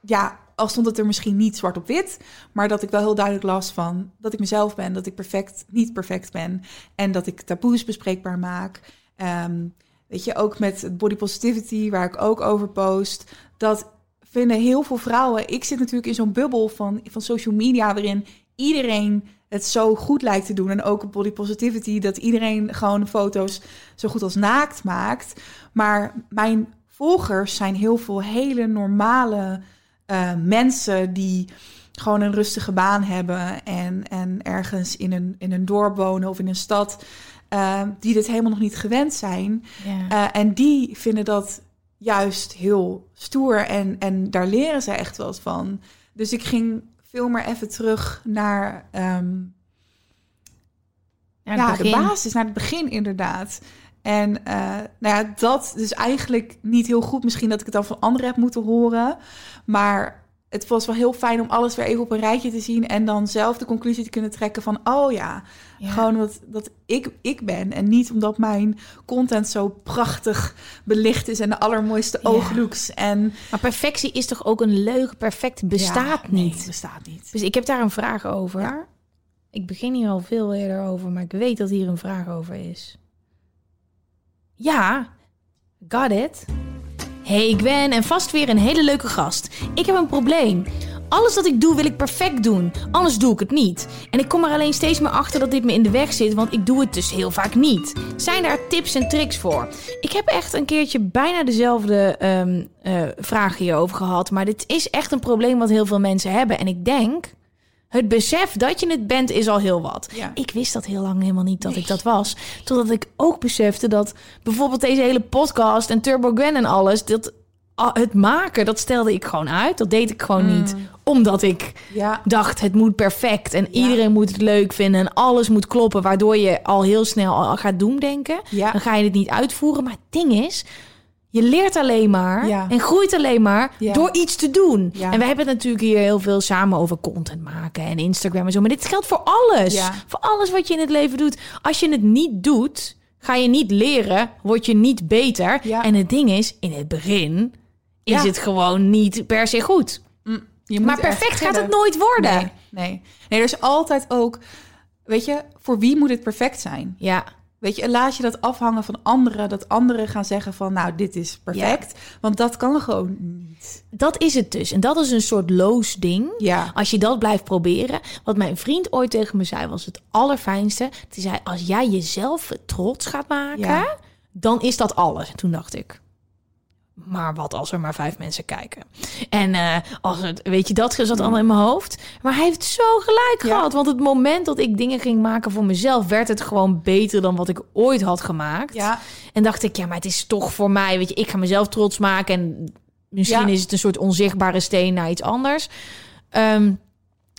ja, al stond het er misschien niet zwart op wit, maar dat ik wel heel duidelijk las van dat ik mezelf ben, dat ik perfect niet perfect ben en dat ik taboes bespreekbaar maak. Ehm, weet je, ook met body positivity, waar ik ook over post, dat vinden heel veel vrouwen. Ik zit natuurlijk in zo'n bubbel van, van social media waarin iedereen het zo goed lijkt te doen. En ook op body positivity, dat iedereen gewoon foto's zo goed als naakt maakt. Maar mijn volgers zijn heel veel hele normale eh, mensen die gewoon een rustige baan hebben en, en ergens in een, in een dorp wonen of in een stad, eh, die dit helemaal nog niet gewend zijn. Ja. Eh, en die vinden dat juist heel stoer en, en daar leren ze echt wat van. Dus ik ging veel meer even terug naar ehm, Ja, ja, de basis, naar het begin inderdaad. En eh, nou ja, dat dus eigenlijk niet heel goed. Misschien dat ik het dan van anderen heb moeten horen. Maar het was wel heel fijn om alles weer even op een rijtje te zien. En dan zelf de conclusie te kunnen trekken van... oh ja, Ja. gewoon dat, dat ik ik ben. En niet omdat mijn content zo prachtig belicht is... en de allermooiste Ja. ooglooks. En Maar perfectie is toch ook een leugen? Perfect bestaat Ja, nee, niet. bestaat niet. Dus ik heb daar een vraag over. Ik begin hier al veel eerder over, maar ik weet dat hier een vraag over is. Ja, Got it? Hey Gwen en vast weer een hele leuke gast. Ik heb een probleem. Alles wat ik doe wil ik perfect doen, anders doe ik het niet. En ik kom er alleen steeds meer achter dat dit me in de weg zit, want ik doe het dus heel vaak niet. Zijn daar tips en tricks voor? Ik heb echt een keertje bijna dezelfde um, uh, vraag hierover gehad, maar dit is echt een probleem wat heel veel mensen hebben. En ik denk, het besef dat je het bent is al heel wat. Ja. Ik wist dat heel lang helemaal niet dat ik dat was. Totdat ik ook besefte dat bijvoorbeeld deze hele podcast en Turbo Gwen en alles... Dat, ah, het maken, dat stelde ik gewoon uit. Dat deed ik gewoon niet. Omdat ik Ja. dacht, het moet perfect. En iedereen moet het leuk vinden. En alles moet kloppen. Waardoor je al heel snel al gaat doemdenken. Ja. Dan ga je het niet uitvoeren. Maar het ding is... Je leert alleen maar Ja. en groeit alleen maar Ja. door iets te doen. Ja. En we hebben het natuurlijk hier heel veel samen over content maken en Instagram en zo. Maar dit geldt voor alles. Voor alles wat je in het leven doet. Als je het niet doet, ga je niet leren, word je niet beter. En het ding is, in het begin is het gewoon niet per se goed. Mm, je moet Maar perfect gaat het nooit worden. Nee, nee. Nee, er is altijd ook... Weet je, voor wie moet het perfect zijn? Ja, Weet je, laat je dat afhangen van anderen. Dat anderen gaan zeggen van, nou, dit is perfect. Want dat kan gewoon niet. dat is het dus. En dat is een soort loos ding. Ja. Als je dat blijft proberen. Wat mijn vriend ooit tegen me zei, was het allerfijnste. Die zei, als jij jezelf trots gaat maken, Ja. dan is dat alles. En toen dacht ik, maar wat als er maar vijf mensen kijken? En eh, als het, weet je, dat zat allemaal in mijn hoofd. Maar hij heeft zo gelijk Ja. gehad. Want het moment dat ik dingen ging maken voor mezelf, werd het gewoon beter dan wat ik ooit had gemaakt. Ja, En dacht ik, ja, maar het is toch voor mij, weet je, ik ga mezelf trots maken. En misschien Ja. is het een soort onzichtbare steen naar iets anders. Ehm,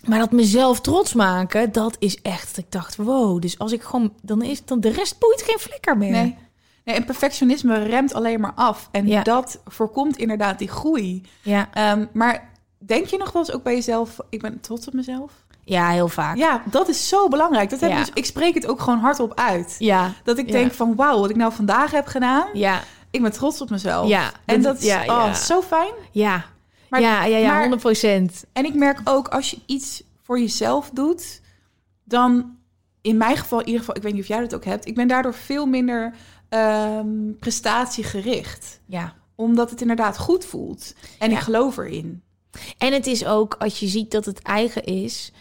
maar dat mezelf trots maken, dat is echt. Ik dacht, wow, dus als ik gewoon, dan is dan de rest boeit geen flikker meer. nee. Nee. En perfectionisme remt alleen maar af. En Ja. dat voorkomt inderdaad die groei. Ja, Ehm, maar denk je nog wel eens ook bij jezelf... Ik ben trots op mezelf? ja, heel vaak. Ja, dat is zo belangrijk. Dat heb Ja. ik, dus, ik spreek het ook gewoon hardop uit. ja, Dat ik denk van, wauw, wat ik nou vandaag heb gedaan... ja, Ik ben trots op mezelf. Ja, En dat- is ja, oh, zo fijn. ja. Maar- ja, ja, ja, maar- 100 procent. En ik merk ook als je iets voor jezelf doet, dan in mijn geval, in ieder geval, ik weet niet of jij dat ook hebt, ik ben daardoor veel minder ehm, prestatiegericht. Ja. Omdat het inderdaad goed voelt. En Ja. ik geloof erin. En het is ook, als je ziet dat het eigen is.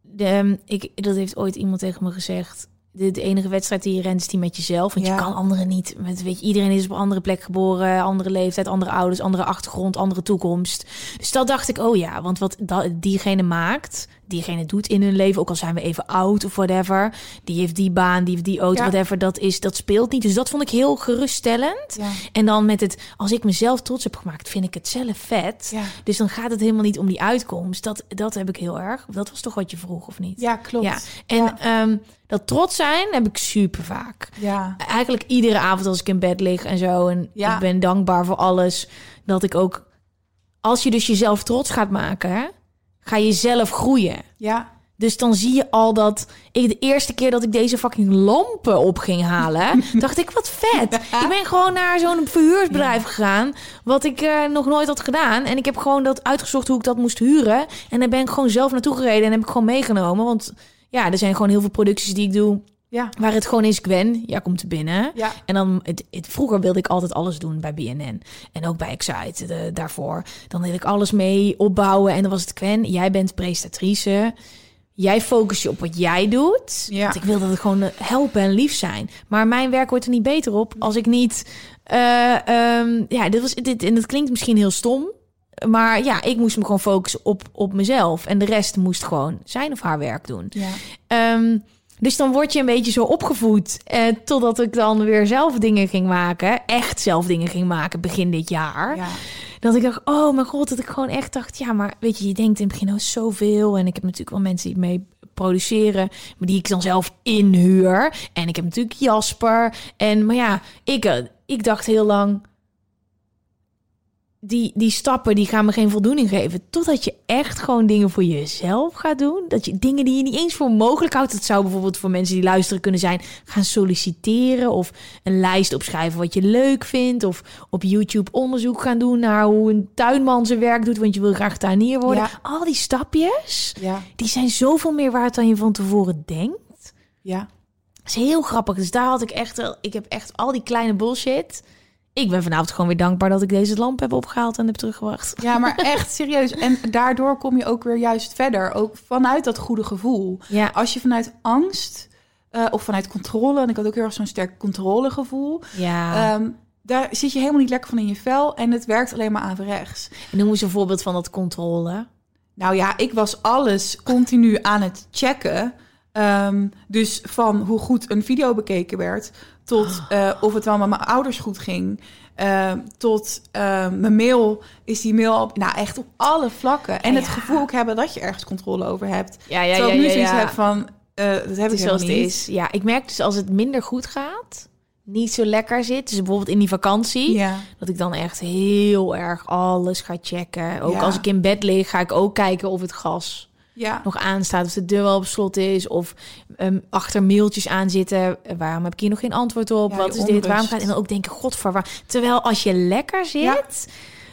De, ik, dat heeft ooit iemand tegen me gezegd. De, de enige wedstrijd die je rent is die met jezelf. Want Ja. je kan anderen niet. Met, weet je, iedereen is op een andere plek geboren. Andere leeftijd, andere ouders, andere achtergrond, andere toekomst. Dus dat dacht ik, oh ja. Want wat dat, diegene maakt, diegene doet in hun leven. Ook al zijn we even oud of whatever. Die heeft die baan, die heeft die auto, Ja. whatever. Dat, is, dat speelt niet. Dus dat vond ik heel geruststellend. Ja. En dan met het, als ik mezelf trots heb gemaakt, vind ik het zelf vet. Ja. Dus dan gaat het helemaal niet om die uitkomst. Dat, dat heb ik heel erg. Dat was toch wat je vroeg, of niet? Ja, klopt. Ja. En ehm, dat trots zijn heb ik super vaak. Ja. Eigenlijk iedere avond als ik in bed lig en zo. En Ja. ik ben dankbaar voor alles. Dat ik ook... Als je dus jezelf trots gaat maken, ga je zelf groeien. Ja. Dus dan zie je al dat ik de eerste keer dat ik deze fucking lampen op ging halen, dacht ik wat vet. Ik ben gewoon naar zo'n verhuursbedrijf gegaan, wat ik eh, nog nooit had gedaan. En ik heb gewoon dat uitgezocht hoe ik dat moest huren. En dan ben ik gewoon zelf naartoe gereden en heb ik gewoon meegenomen. Want ja, er zijn gewoon heel veel producties die ik doe Ja. waar het gewoon is Gwen, ja, komt er binnen. Ja. En dan, het, het- vroeger wilde ik altijd alles doen bij BNN. En ook bij Excite de- daarvoor. Dan wilde ik alles mee opbouwen. En dan was het Gwen, jij bent presentatrice. Jij focus je op wat jij doet. Ja. Want ik wil dat het gewoon eh, helpen en lief zijn. Maar mijn werk wordt er niet beter op als ik niet... eh, ehm, ja, dit was, dit, en dat klinkt misschien heel stom. Maar ja, ik moest me gewoon focussen op, op mezelf. En de rest moest gewoon zijn of haar werk doen. Ja. Ehm, dus dan word je een beetje zo opgevoed. Eh, totdat ik dan weer zelf dingen ging maken. Echt zelf dingen ging maken begin dit jaar. Ja. Dat ik dacht, oh mijn god, dat ik gewoon echt dacht... ja, maar weet je, je denkt in het begin oh, zoveel. En ik heb natuurlijk wel mensen die mee produceren... maar die ik dan zelf inhuur. En ik heb natuurlijk Jasper. En, maar ja, ik, eh, ik dacht heel lang... Die, die stappen die gaan me geen voldoening geven. Totdat je echt gewoon dingen voor jezelf gaat doen. Dat je dingen die je niet eens voor mogelijk houdt. Dat zou bijvoorbeeld voor mensen die luisteren kunnen zijn. Gaan solliciteren. Of een lijst opschrijven wat je leuk vindt. Of op YouTube onderzoek gaan doen naar hoe een tuinman zijn werk doet. Want je wil graag tuinier worden. Ja. Al die stapjes. Ja. Die zijn zoveel meer waard dan je van tevoren denkt. Ja. is heel grappig. Dus daar had ik echt, wel- ik heb echt al die kleine bullshit. Ik ben vanavond gewoon weer dankbaar dat ik deze lamp heb opgehaald en heb teruggebracht. Ja, maar echt serieus. En daardoor kom je ook weer juist verder. Ook vanuit dat goede gevoel. Ja, Als je vanuit angst eh, of vanuit controle... en ik had ook heel erg zo'n sterk controlegevoel... ja. ehm, daar zit je helemaal niet lekker van in je vel... en het werkt alleen maar averechts. en noem eens een voorbeeld van dat controle. Nou ja, ik was alles continu aan het checken. Ehm, dus van hoe goed een video bekeken werd... tot eh, of het wel met mijn ouders goed ging... Ehm, tot ehm, mijn mail, is die mail op... Nou, echt op alle vlakken. En het Ja. gevoel ook hebben dat je ergens controle over hebt. Ja, ja, Terwijl ja, ik nu ja, zoiets heb van... eh, dat heb Het ik het niet. is. Ja, ik merk dus als het minder goed gaat, niet zo lekker zit. Dus bijvoorbeeld in die vakantie, Ja. dat ik dan echt heel erg alles ga checken. Ook Ja. als ik in bed lig, ga ik ook kijken of het gas Ja. nog aanstaat, of de deur wel op slot is, of ehm, achter mailtjes aan zitten. Eh, Waarom heb ik hier nog geen antwoord op? Ja, Wat is dit? Waarom gaat en dan ook denken, godver, waar? Terwijl als je lekker zit, Ja.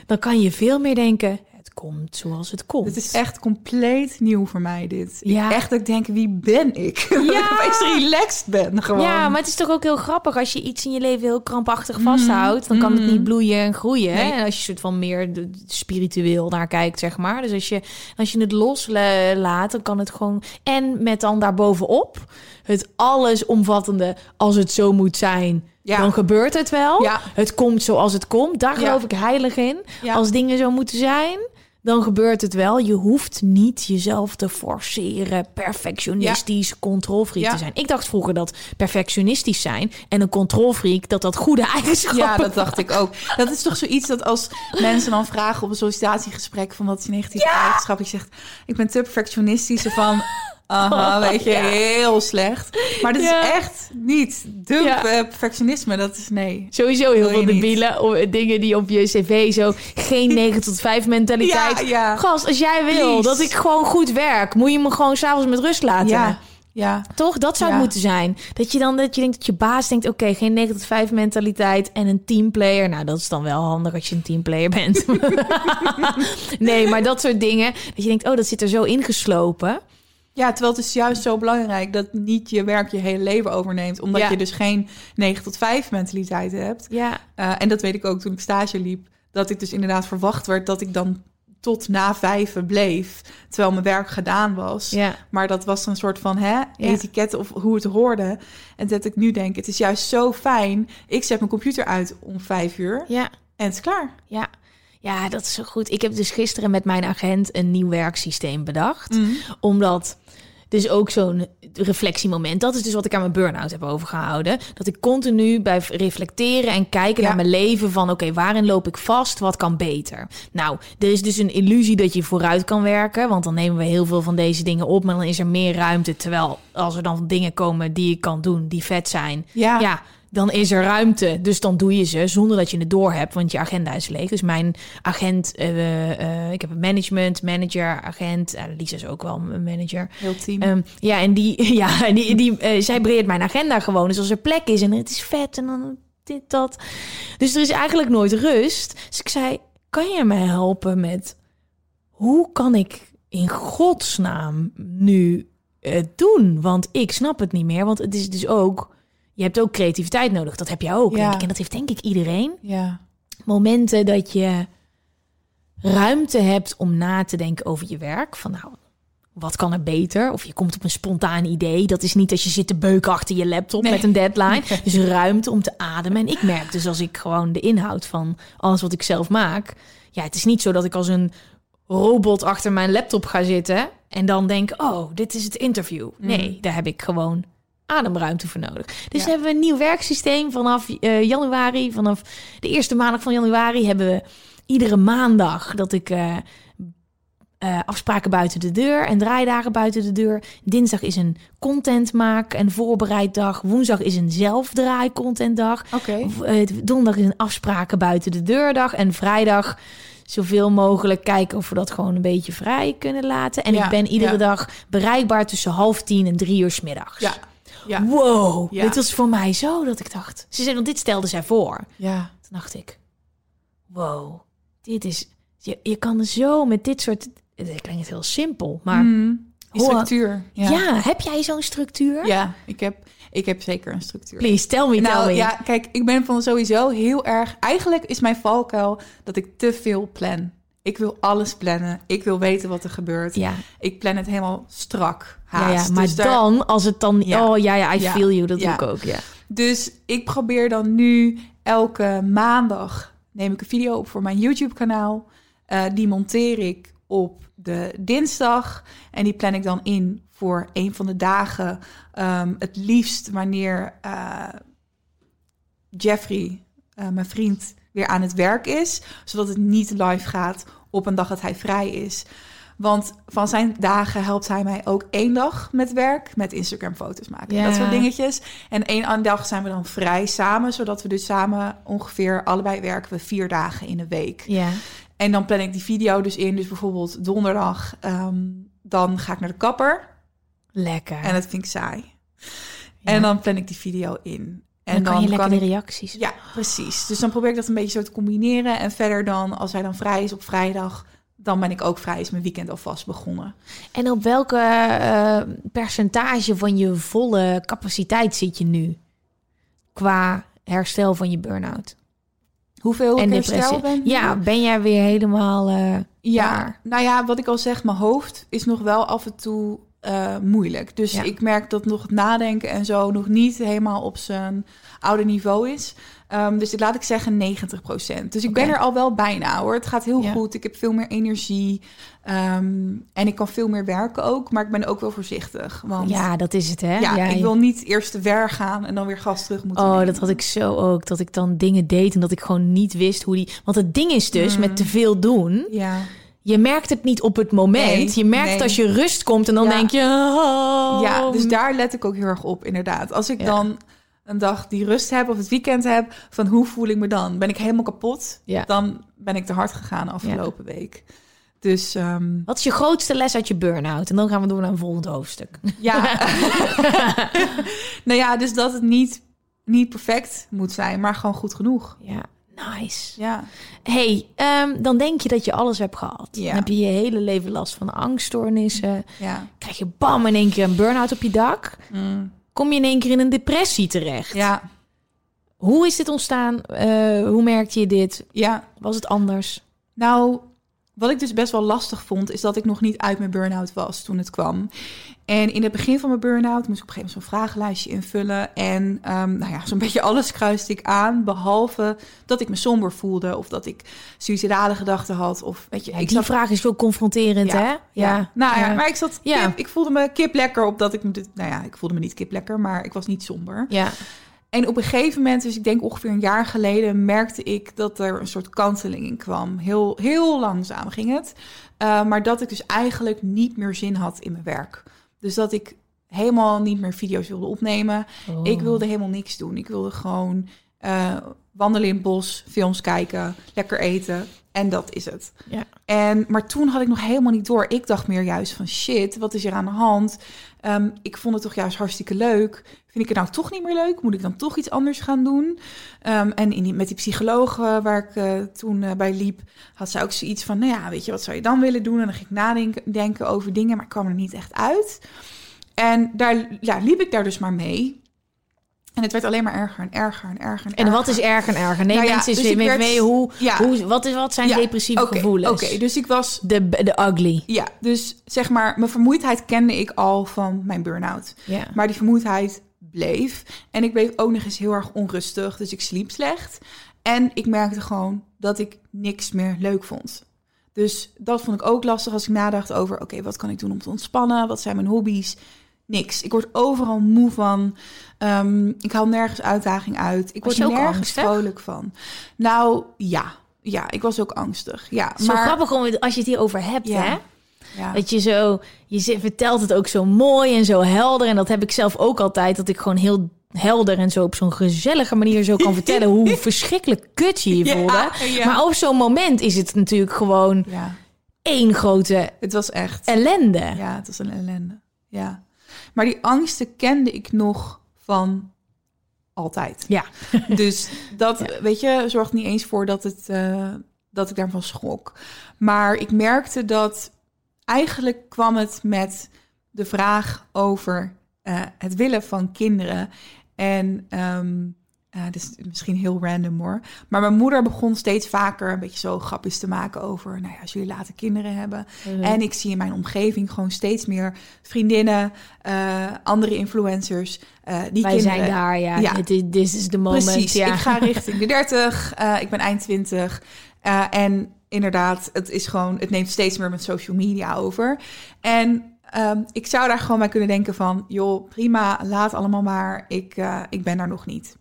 dan kan je veel meer denken, komt zoals het komt. Dit is echt compleet nieuw voor mij, dit. Ja. Echt dat ik denk, wie ben ik? dat ik opeens relaxed ben, gewoon. Ja, maar het is toch ook heel grappig als je iets in je leven heel krampachtig vasthoudt, dan kan het niet bloeien en groeien. hè? Nee. En als je soort van meer spiritueel naar kijkt, zeg maar. Dus als je, als je het loslaat, dan kan het gewoon. En met dan daarbovenop het allesomvattende, als het zo moet zijn, Ja. dan gebeurt het wel. Ja. Het komt zoals het komt. Daar Ja. geloof ik heilig in. Ja. Als dingen zo moeten zijn. Dan gebeurt het wel. Je hoeft niet jezelf te forceren, perfectionistisch, controlfreak Ja. te zijn. Ik dacht vroeger dat perfectionistisch zijn en een controlfreak dat dat goede eigenschappen. Ja, dat dacht ik ook. Dat is toch zoiets dat als mensen dan vragen op een sollicitatiegesprek van wat is je negatieve eigenschap, je zegt ik ben te perfectionistisch van aha, weet je, Ja. heel slecht. Maar dat Ja. is echt niet de Ja. eh, perfectionisme, dat is nee. Sowieso heel veel niet. debielen, of dingen die op je cv zo geen 9 tot 5 mentaliteit. Gast, als jij wil Please. dat ik gewoon goed werk, moet je me gewoon s'avonds met rust laten. Ja, ja. Toch? Dat zou Ja. het moeten zijn. Dat je dan dat je denkt dat je baas denkt: oké, geen 9 tot 5 mentaliteit en een teamplayer. Nou, dat is dan wel handig als je een teamplayer bent. nee, maar dat soort dingen. Dat je denkt: oh, dat zit er zo ingeslopen. Ja, terwijl het is juist zo belangrijk dat niet je werk je hele leven overneemt. Omdat Ja. je dus geen 9 tot 5 mentaliteit hebt. Ja, Eh, en dat weet ik ook toen ik stage liep. Dat ik dus inderdaad verwacht werd dat ik dan tot na vijven bleef. Terwijl mijn werk gedaan was. ja, Maar dat was een soort van hè, etiket of hoe het hoorde. En dat ik nu denk, het is juist zo fijn. Ik zet mijn computer uit om vijf uur ja, en het is klaar. ja. Ja, dat is zo goed. Ik heb dus gisteren met mijn agent een nieuw werksysteem bedacht. Omdat dus ook zo'n reflectiemoment. Dat is dus wat ik aan mijn burn-out heb overgehouden. Dat ik continu bij reflecteren en kijken Ja. naar mijn leven van... oké, waarin loop ik vast? Wat kan beter? Nou, er is dus een illusie dat je vooruit kan werken. Want dan nemen we heel veel van deze dingen op... maar dan is er meer ruimte. Terwijl als er dan dingen komen die ik kan doen, die vet zijn... Ja. ja dan is er ruimte. Dus dan doe je ze zonder dat je het door hebt, want je agenda is leeg. Dus mijn agent, eh, eh, ik heb een management, manager, agent. Uh, Lisa is ook wel een manager. Heel team. Ehm, ja, en die, ja, en die, die eh, zij breert mijn agenda gewoon. Dus als er plek is en het is vet en dan dit, dat. Dus er is eigenlijk nooit rust. Dus ik zei, kan je me helpen met hoe kan ik in godsnaam nu het doen? Want ik snap het niet meer. Want het is dus ook, je hebt ook creativiteit nodig. Dat heb jij ook, Ja. denk ik. En dat heeft denk ik iedereen ja. momenten dat je ruimte hebt om na te denken over je werk. Van nou, wat kan er beter? Of je komt op een spontaan idee. Dat is niet als je zit te beuken achter je laptop Nee. met een deadline. Dus ruimte om te ademen. En ik merk dus als ik gewoon de inhoud van alles wat ik zelf maak. Ja, het is niet zo dat ik als een robot achter mijn laptop ga zitten. En dan denk, oh, dit is het interview. Nee, daar heb ik gewoon ademruimte voor nodig. Dus Ja. hebben we een nieuw werksysteem vanaf eh, januari. Vanaf de eerste maandag van januari hebben we iedere maandag dat ik eh, eh, afspraken buiten de deur en draaidagen buiten de deur. Dinsdag is een content maak en voorbereiddag. Woensdag is een zelfdraai contentdag. Oké. Donderdag is een afspraken buiten de deurdag. En vrijdag zoveel mogelijk kijken of we dat gewoon een beetje vrij kunnen laten. En Ja, ik ben iedere ja. dag bereikbaar tussen half tien en drie uur 's middags. Ja. Ja. Wow, Ja. dit was voor mij zo dat ik dacht. Ze zei, want dit stelde zij voor. Ja. Toen dacht ik, wow, dit is... Je, je kan zo met dit soort... Het klinkt heel simpel, maar Mm. Structuur. Ja. Ja. heb jij zo'n structuur? Ja, ik heb, ik heb zeker een structuur. Please, tell me, tell Nou me. ja, kijk, ik ben van sowieso heel erg. Eigenlijk is mijn valkuil dat ik te veel plan. Ik wil alles plannen. Ik wil weten wat er gebeurt. Ja. Ik plan het helemaal strak. Ja, Haast. ja, maar Dus daar- dan, als het dan... Ja. Oh ja, ja, I feel you. Dat doe ik ook, ja. Dus ik probeer dan nu elke maandag neem ik een video op voor mijn YouTube-kanaal. Eh, die monteer ik op de dinsdag en die plan ik dan in voor een van de dagen. Ehm, het liefst wanneer eh, Jeffrey, eh, mijn vriend, weer aan het werk is, zodat het niet live gaat op een dag dat hij vrij is. Want van zijn dagen helpt hij mij ook één dag met werk, met Instagram foto's maken. Ja. Dat soort dingetjes. En één dag zijn we dan vrij samen, zodat we dus samen ongeveer allebei werken we vier dagen in de week. Ja. En dan plan ik die video dus in. Dus bijvoorbeeld donderdag, ehm, dan ga ik naar de kapper. Lekker. En dat vind ik saai. Ja. En dan plan ik die video in. En dan, kan je lekker de reacties. ja, precies. Dus dan probeer ik dat een beetje zo te combineren. En verder dan, als hij dan vrij is op vrijdag, dan ben ik ook vrij. Is mijn weekend alvast begonnen. En op welke eh, percentage van je volle capaciteit zit je nu? Qua herstel van je burn-out. Hoeveel en herstel ben? Ja, ben jij weer helemaal... eh, Ja, klaar? nou ja, wat ik al zeg, mijn hoofd is nog wel af en toe eh, moeilijk. Dus Ja. ik merk dat nog het nadenken en zo nog niet helemaal op zijn oude niveau is. Ehm, dus ik laat ik zeggen 90% Dus ik ben er al wel bijna hoor. Het gaat heel Ja. goed. Ik heb veel meer energie. Ehm, en ik kan veel meer werken ook. Maar ik ben ook wel voorzichtig. Want ja, dat is het, hè? Ja, ik wil niet eerst te werk gaan en dan weer gas terug moeten Oh, nemen. dat had ik zo ook. Dat ik dan dingen deed en dat ik gewoon niet wist hoe die... Want het ding is dus, Mm. met te veel doen... Ja. Je merkt het niet op het moment. Nee, je merkt nee. als je rust komt en dan Ja. denk je... Oh, Ja, dus daar let ik ook heel erg op, inderdaad. Als ik dan een dag die rust heb of het weekend heb, van hoe voel ik me dan? Ben ik helemaal kapot? Ja. Dan ben ik te hard gegaan afgelopen week. Dus ehm, Wat is je grootste les uit je burn-out? En dan gaan we door naar een volgend hoofdstuk. ja. nou ja, dus dat het niet, niet perfect moet zijn, maar gewoon goed genoeg. Ja, nice. Ja, hey, ehm, dan denk je dat je alles hebt gehad. Ja. Dan heb je je hele leven last van angststoornissen. ja. Krijg je bam in één keer een burn-out op je dak. Mm. Kom je in één keer in een depressie terecht. Ja, Hoe is dit ontstaan? Eh, hoe merkte je dit? ja. Was het anders? Nou, wat ik dus best wel lastig vond, is dat ik nog niet uit mijn burn-out was toen het kwam. En in het begin van mijn burn-out moest ik op een gegeven moment zo'n vragenlijstje invullen. En ehm, nou ja, zo'n beetje alles kruiste ik aan, behalve dat ik me somber voelde of dat ik suicidale gedachten had. Of weet je, Ja, ik die zat vraag is wel confronterend, Ja, hè? ja. Nou ja, maar ik zat kip, ik voelde me kip lekker op dat ik me dit, nou ja, ik voelde me niet kip lekker, maar ik was niet somber. Ja. En op een gegeven moment, dus ik denk ongeveer een jaar geleden, merkte ik dat er een soort kanteling in kwam. Heel, heel langzaam ging het. Uh, maar dat ik dus eigenlijk niet meer zin had in mijn werk. Dus dat ik helemaal niet meer video's wilde opnemen. Oh. Ik wilde helemaal niks doen. Ik wilde gewoon uh, wandelen in het bos, films kijken, lekker eten. En dat is het. Ja. En, maar toen had ik nog helemaal niet door. Ik dacht meer juist van shit, wat is hier aan de hand? Um, ik vond het toch juist hartstikke leuk. Vind ik het nou toch niet meer leuk? Moet ik dan toch iets anders gaan doen? Um, en in met die psycholoog uh, waar ik uh, toen uh, bij liep, had zij ook zoiets van, nou ja, weet je, wat zou je dan willen doen? En dan ging ik nadenken denken over dingen, maar ik kwam er niet echt uit. En daar ja, liep ik daar dus maar mee. En het werd alleen maar erger en erger en erger. En, en wat is erger en erger? Nee, nou ja, mensen dus weer werd, mee hoe, ja. hoe wat, is, wat zijn ja, depressieve okay, gevoelens? Oké, okay, dus ik was... De, de ugly. Ja, dus zeg maar, mijn vermoeidheid kende ik al van mijn burn-out. Ja. Maar die vermoeidheid bleef. En ik bleef ook nog eens heel erg onrustig, dus ik sliep slecht. En ik merkte gewoon dat ik niks meer leuk vond. Dus dat vond ik ook lastig als ik nadacht over... oké, okay, wat kan ik doen om te ontspannen? Wat zijn mijn hobby's? Niks. Ik word overal moe van. Um, ik haal nergens uitdaging uit. Ik word nergens angstig? vrolijk van. Nou, ja. Ja, ik was ook angstig. Ja, Zo maar, grappig om, als je het hierover hebt, Ja. hè? Ja. Dat je zo, je vertelt het ook zo mooi en zo helder. En dat heb ik zelf ook altijd, dat ik gewoon heel helder en zo op zo'n gezellige manier zo kan vertellen hoe verschrikkelijk kut je je voelde. ja. Maar op zo'n moment is het natuurlijk gewoon ja, één grote het was echt... ellende. Ja, het was een ellende. Ja. Maar die angsten kende ik nog van altijd. Ja. Dus dat, weet je, zorgt niet eens voor dat, het, uh, dat ik daarvan schrok. Maar ik merkte dat eigenlijk kwam het met de vraag over eh, het willen van kinderen. En ehm uh, dit is misschien heel random hoor. Maar mijn moeder begon steeds vaker een beetje zo grapjes te maken over... nou ja, als jullie later kinderen hebben. Mhm. En ik zie in mijn omgeving gewoon steeds meer vriendinnen... eh, andere influencers, eh, die Wij kinderen... zijn daar, ja. Ja. Dit is this is the moment. Precies, ja. ik ga richting de 30, eh, ik ben eind 20. eh, en inderdaad, het is gewoon, het neemt steeds meer met social media over. En ehm, ik zou daar gewoon bij kunnen denken van, joh, prima, laat allemaal maar. Ik, ik ben daar nog niet.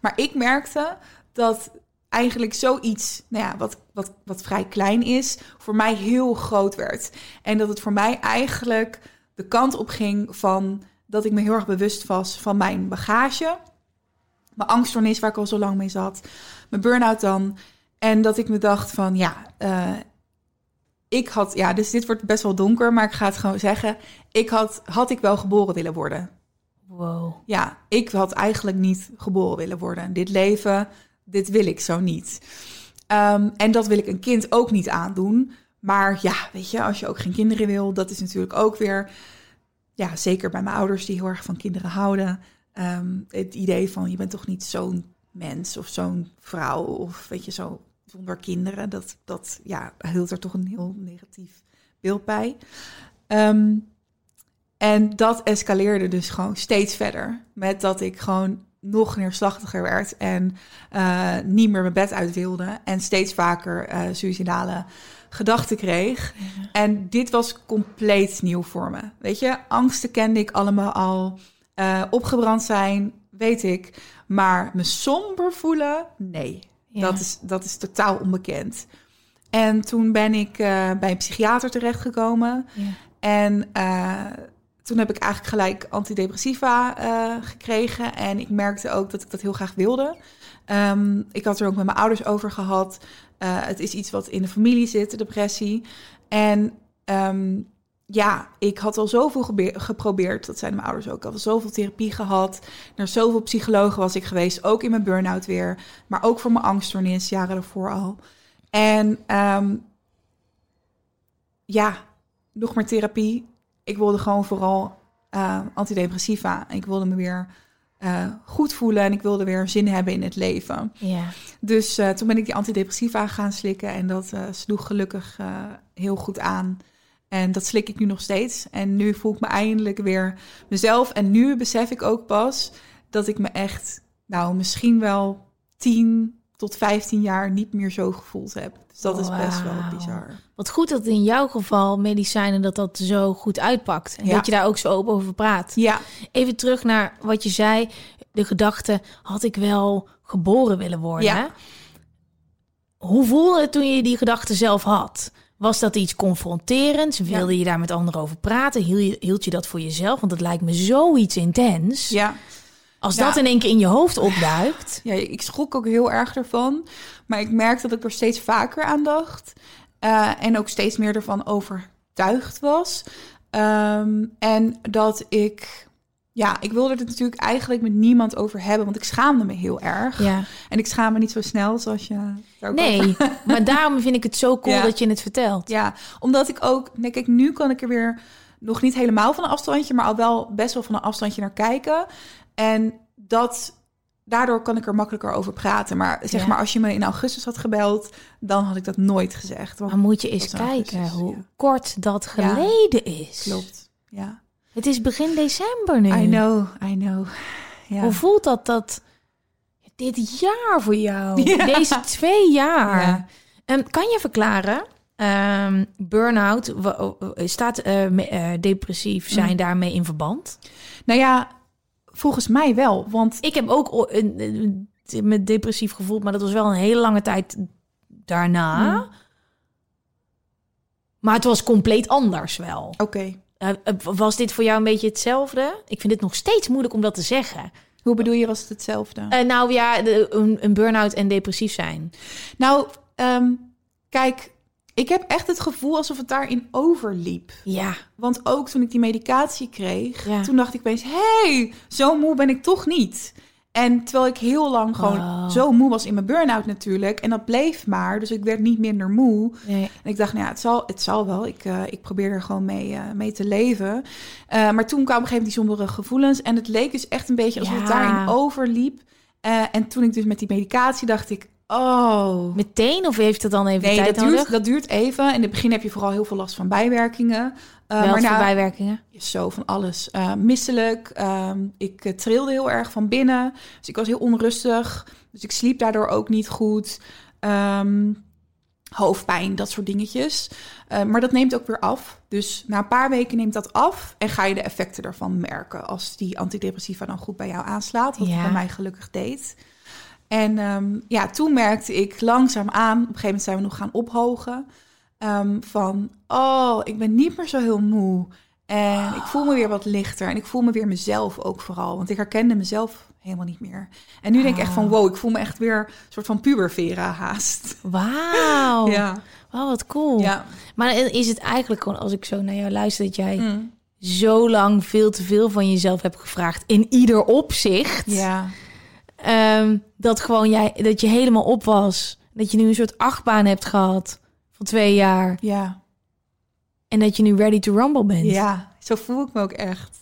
Maar ik merkte dat eigenlijk zoiets, nou ja, wat, wat, wat vrij klein is, voor mij heel groot werd. En dat het voor mij eigenlijk de kant op ging van dat ik me heel erg bewust was van mijn bagage mijn angststoornis waar ik al zo lang mee zat, mijn burn-out dan. En dat ik me dacht van, ja, eh, ik had, ja, dus dit wordt best wel donker, maar ik ga het gewoon zeggen. Ik had, had ik wel geboren willen worden. Wow. Ja, ik had eigenlijk niet geboren willen worden. Dit leven, dit wil ik zo niet. Ehm, en dat wil ik een kind ook niet aandoen. Maar ja, weet je, als je ook geen kinderen wil, dat is natuurlijk ook weer, ja, zeker bij mijn ouders die heel erg van kinderen houden. Ehm, het idee van je bent toch niet zo'n mens of zo'n vrouw of weet je zo zonder kinderen. Dat, dat ja, hield er toch een heel negatief beeld bij. Ehm, en dat escaleerde dus gewoon steeds verder. Met dat ik gewoon nog neerslachtiger werd en eh, niet meer mijn bed uit wilde. En steeds vaker eh suicidale gedachten kreeg. En dit was compleet nieuw voor me. Weet je, angsten kende ik allemaal al. Eh, opgebrand zijn, weet ik. Maar me somber voelen, nee. Ja. Dat, is, dat is totaal onbekend. En toen ben ik bij een psychiater terechtgekomen. Ja. En toen heb ik eigenlijk gelijk antidepressiva eh, gekregen. En ik merkte ook dat ik dat heel graag wilde. Ehm, ik had er ook met mijn ouders over gehad. Eh, het is iets wat in de familie zit, de depressie. En ehm, ja, ik had al zoveel geprobeerd. Dat zeiden mijn ouders ook. Ik had al zoveel therapie gehad. Naar zoveel psychologen was ik geweest. Ook in mijn burn-out weer. Maar ook voor mijn angststoornis, jaren daarvoor al. En ehm, ja, nog meer therapie. Ik wilde gewoon vooral eh, antidepressiva. Ik wilde me weer eh, goed voelen en ik wilde weer zin hebben in het leven. Ja. Dus eh, toen ben ik die antidepressiva gaan slikken en dat sloeg gelukkig heel goed aan. En dat slik ik nu nog steeds. En nu voel ik me eindelijk weer mezelf. En nu besef ik ook pas dat ik me echt, nou misschien wel 10 tot 15 jaar niet meer zo gevoeld heb. Dus dat is best wel bizar. Wat goed dat in jouw geval medicijnen dat dat zo goed uitpakt. En Ja. dat je daar ook zo open over praat. Ja, Even terug naar wat je zei. De gedachte, had ik wel geboren willen worden? Ja. Hoe voelde het toen je die gedachte zelf had? Was dat iets confronterends? Wilde je daar met anderen over praten? Hield je, hield je dat voor jezelf? Want het lijkt me zoiets intens. ja. Als Ja. dat in één keer in je hoofd opduikt. Ja, ik schrok ook heel erg ervan. Maar ik merkte dat ik er steeds vaker aan dacht. Eh, en ook steeds meer ervan overtuigd was. Ehm, en dat ik... Ja, ik wilde het natuurlijk eigenlijk met niemand over hebben. Want ik schaamde me heel erg. Ja. En ik schaam me niet zo snel, zoals je Nee, over- maar daarom vind ik het zo cool Ja. dat je het vertelt. Ja, omdat ik ook... Nee, kijk, nu kan ik er weer nog niet helemaal van een afstandje... maar al wel best wel van een afstandje naar kijken. En dat... Daardoor kan ik er makkelijker over praten. Maar zeg Ja. maar, als je me in augustus had gebeld... dan had ik dat nooit gezegd. Want Maar moet je eens kijken augustus, hoe ja. kort dat geleden is. klopt. Ja. Het is begin december nu. I know, I know. Ja. Hoe voelt dat, dat dit jaar voor jou? Ja. Deze twee jaar. Ja. Ehm, kan je verklaren, ehm burn-out, staat eh, eh, depressief zijn Mm. daarmee in verband? Nou ja, volgens mij wel. Want Ik heb ook een, een- me depressief gevoeld, maar dat was wel een hele lange tijd daarna. Mm. Maar het was compleet anders wel. oké, Eh, eh, was dit voor jou een beetje hetzelfde? Ik vind het nog steeds moeilijk om dat te zeggen. hoe bedoel je, was het hetzelfde? Eh, nou ja, de- een, een burn-out en depressief zijn. nou, ehm, kijk, ik heb echt het gevoel alsof het daarin overliep. Ja, Want ook toen ik die medicatie kreeg, Ja. toen dacht ik opeens... hey, zo moe ben ik toch niet. En terwijl ik heel lang gewoon Wow. zo moe was in mijn burn-out natuurlijk. En dat bleef maar. Dus ik werd niet minder moe. Nee. En ik dacht, nou ja, het zal, het zal wel. Ik, eh, ik probeer er gewoon mee, eh, mee te leven. Eh, maar toen kwamen op een gegeven moment die sombere gevoelens. En het leek dus echt een beetje alsof het daarin overliep. En toen ik dus met die medicatie dacht ik, oh... Meteen of heeft het dan even Nee, tijd dat duurt, nodig? dat duurt even. In het begin heb je vooral heel veel last van bijwerkingen. Uh, Wel maar bijwerkingen. zo van alles. Uh, misselijk. ehm, ik uh, trilde heel erg van binnen. Dus ik was heel onrustig. Dus ik sliep daardoor ook niet goed. Ehm, hoofdpijn, dat soort dingetjes. Maar dat neemt ook weer af. Dus na een paar weken neemt dat af. En ga je de effecten ervan merken. Als die antidepressiva dan goed bij jou aanslaat. Wat Ja. het bij mij gelukkig deed. En um, ja, toen merkte ik langzaam aan. Op een gegeven moment zijn we nog gaan ophogen. Um, van, oh, ik ben niet meer zo heel moe. En ik voel me weer wat lichter. En ik voel me weer mezelf ook vooral. Want ik herkende mezelf helemaal niet meer. En nu denk ik echt van, wow, ik voel me echt weer een soort van pubervera haast. Wauw. Ja. Wauw, wat cool. Ja. Maar is het eigenlijk gewoon, als ik zo naar jou luister, dat jij Mm. zo lang veel te veel van jezelf hebt gevraagd in ieder opzicht. Ja. Ehm, dat gewoon jij, dat je helemaal op was. Dat je nu een soort achtbaan hebt gehad van twee jaar. Ja. En dat je nu ready to rumble bent. Ja. Zo voel ik me ook echt.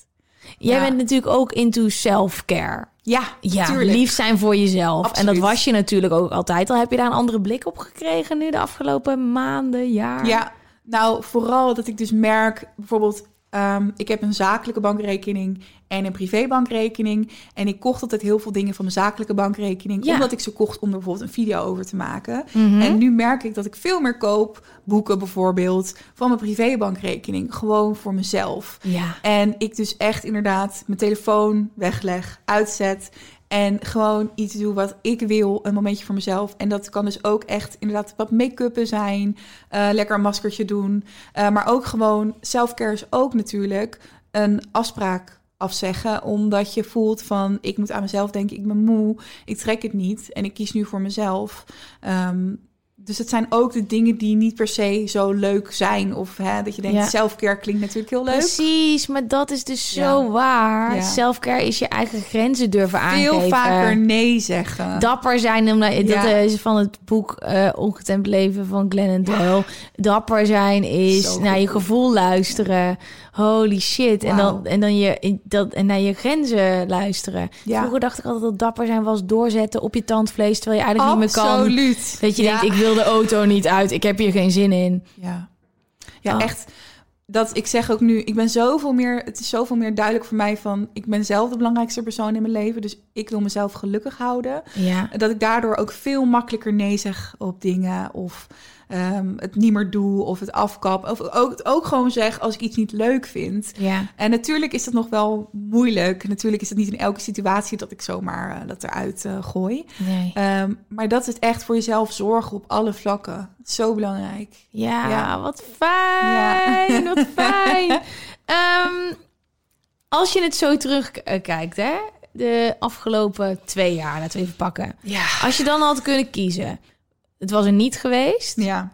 Jij Ja. bent natuurlijk ook into self-care. Ja, Ja, tuurlijk. lief zijn voor jezelf. En dat was je natuurlijk ook altijd al. Heb je daar een andere blik op gekregen nu de afgelopen maanden, jaar? Ja, nou vooral dat ik dus merk, bijvoorbeeld, ehm, ik heb een zakelijke bankrekening en een privébankrekening. En ik kocht altijd heel veel dingen van mijn zakelijke bankrekening, Ja. omdat ik ze kocht om er bijvoorbeeld een video over te maken. Mhm. En nu merk ik dat ik veel meer koop, boeken bijvoorbeeld, van mijn privébankrekening, gewoon voor mezelf. Ja. En ik dus echt inderdaad mijn telefoon wegleg, uitzet. En gewoon iets doe wat ik wil, een momentje voor mezelf. En dat kan dus ook echt inderdaad wat make-uppen zijn. eh, lekker een maskertje doen. Eh, maar ook gewoon, self-care is ook natuurlijk een afspraak afzeggen. Omdat je voelt van, ik moet aan mezelf denken, ik ben moe. Ik trek het niet en ik kies nu voor mezelf. Ehm, dus het zijn ook de dingen die niet per se zo leuk zijn. Of hè, dat je denkt, Ja. self-care klinkt natuurlijk heel leuk. Precies, maar dat is dus zo Ja. waar. Ja. Selfcare is je eigen grenzen durven aangeven. Veel vaker nee zeggen. Dapper zijn, omdat, dat is van het boek eh Ongetemd Leven van Glennon Doyle. Dapper zijn is Zo naar je gevoel luisteren. Holy shit. En, dan, en dan je, dat, en naar je grenzen luisteren. Ja. Vroeger dacht ik altijd dat dapper zijn was doorzetten op je tandvlees, terwijl je eigenlijk niet meer kan. Absoluut. Dat je denkt, ik wil de auto niet uit, ik heb hier geen zin in. Ja, ja Oh. echt. Dat ik zeg ook nu, ik ben zoveel meer, het is zoveel meer duidelijk voor mij van, ik ben zelf de belangrijkste persoon in mijn leven, dus ik wil mezelf gelukkig houden. Ja. Dat ik daardoor ook veel makkelijker nee zeg op dingen of ehm, het niet meer doe of het afkap. Of ook, het ook gewoon zeg als ik iets niet leuk vind. Ja. En natuurlijk is dat nog wel moeilijk. Natuurlijk is het niet in elke situatie dat ik zomaar eh, dat eruit eh, gooi. Nee. Ehm, maar dat is echt voor jezelf zorgen op alle vlakken. Zo belangrijk. Ja, Ja. wat fijn, wat fijn. Ehm, als je het zo terugkijkt, hè, de afgelopen twee jaar, laten we even pakken. Ja. Als je dan had kunnen kiezen, het was er niet geweest Ja,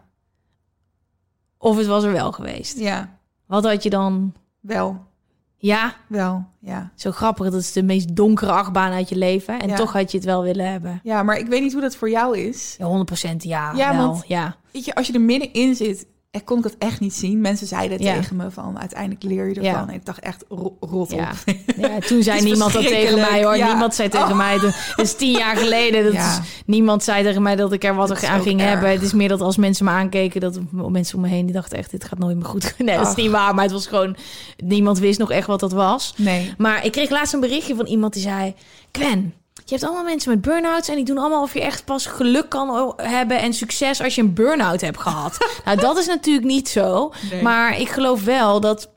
of het was er wel geweest. ja. Wat had je dan? Wel, Ja, wel, ja. zo grappig, dat is de meest donkere achtbaan uit je leven. En Ja. toch had je het wel willen hebben. Ja, maar ik weet niet hoe dat voor jou is. Ja, 100% ja. Ja, wel. want- ja. Weet je, als je er middenin zit, eh, kon ik het echt niet zien. Mensen zeiden Ja. tegen me van, uiteindelijk leer je ervan. Ja. En ik dacht echt, ro- rot Ja. op. Ja, toen zei niemand dat tegen mij hoor. ja. Niemand zei tegen Oh. mij. Dat is tien jaar geleden. Dat Ja. is, niemand zei tegen mij dat ik er wat Dat aan ging erg. hebben. Het is meer dat als mensen me aankeken, dat mensen om me heen die dachten echt, dit gaat nooit meer goed. Nee, dat is Ach. niet waar. Maar het was gewoon, niemand wist nog echt wat dat was. Nee. Maar ik kreeg laatst een berichtje van iemand die zei, Gwen, je hebt allemaal mensen met burn-outs en die doen allemaal of je echt pas geluk kan hebben en succes als je een burn-out hebt gehad. nou, dat is natuurlijk niet zo. Nee. Maar ik geloof wel dat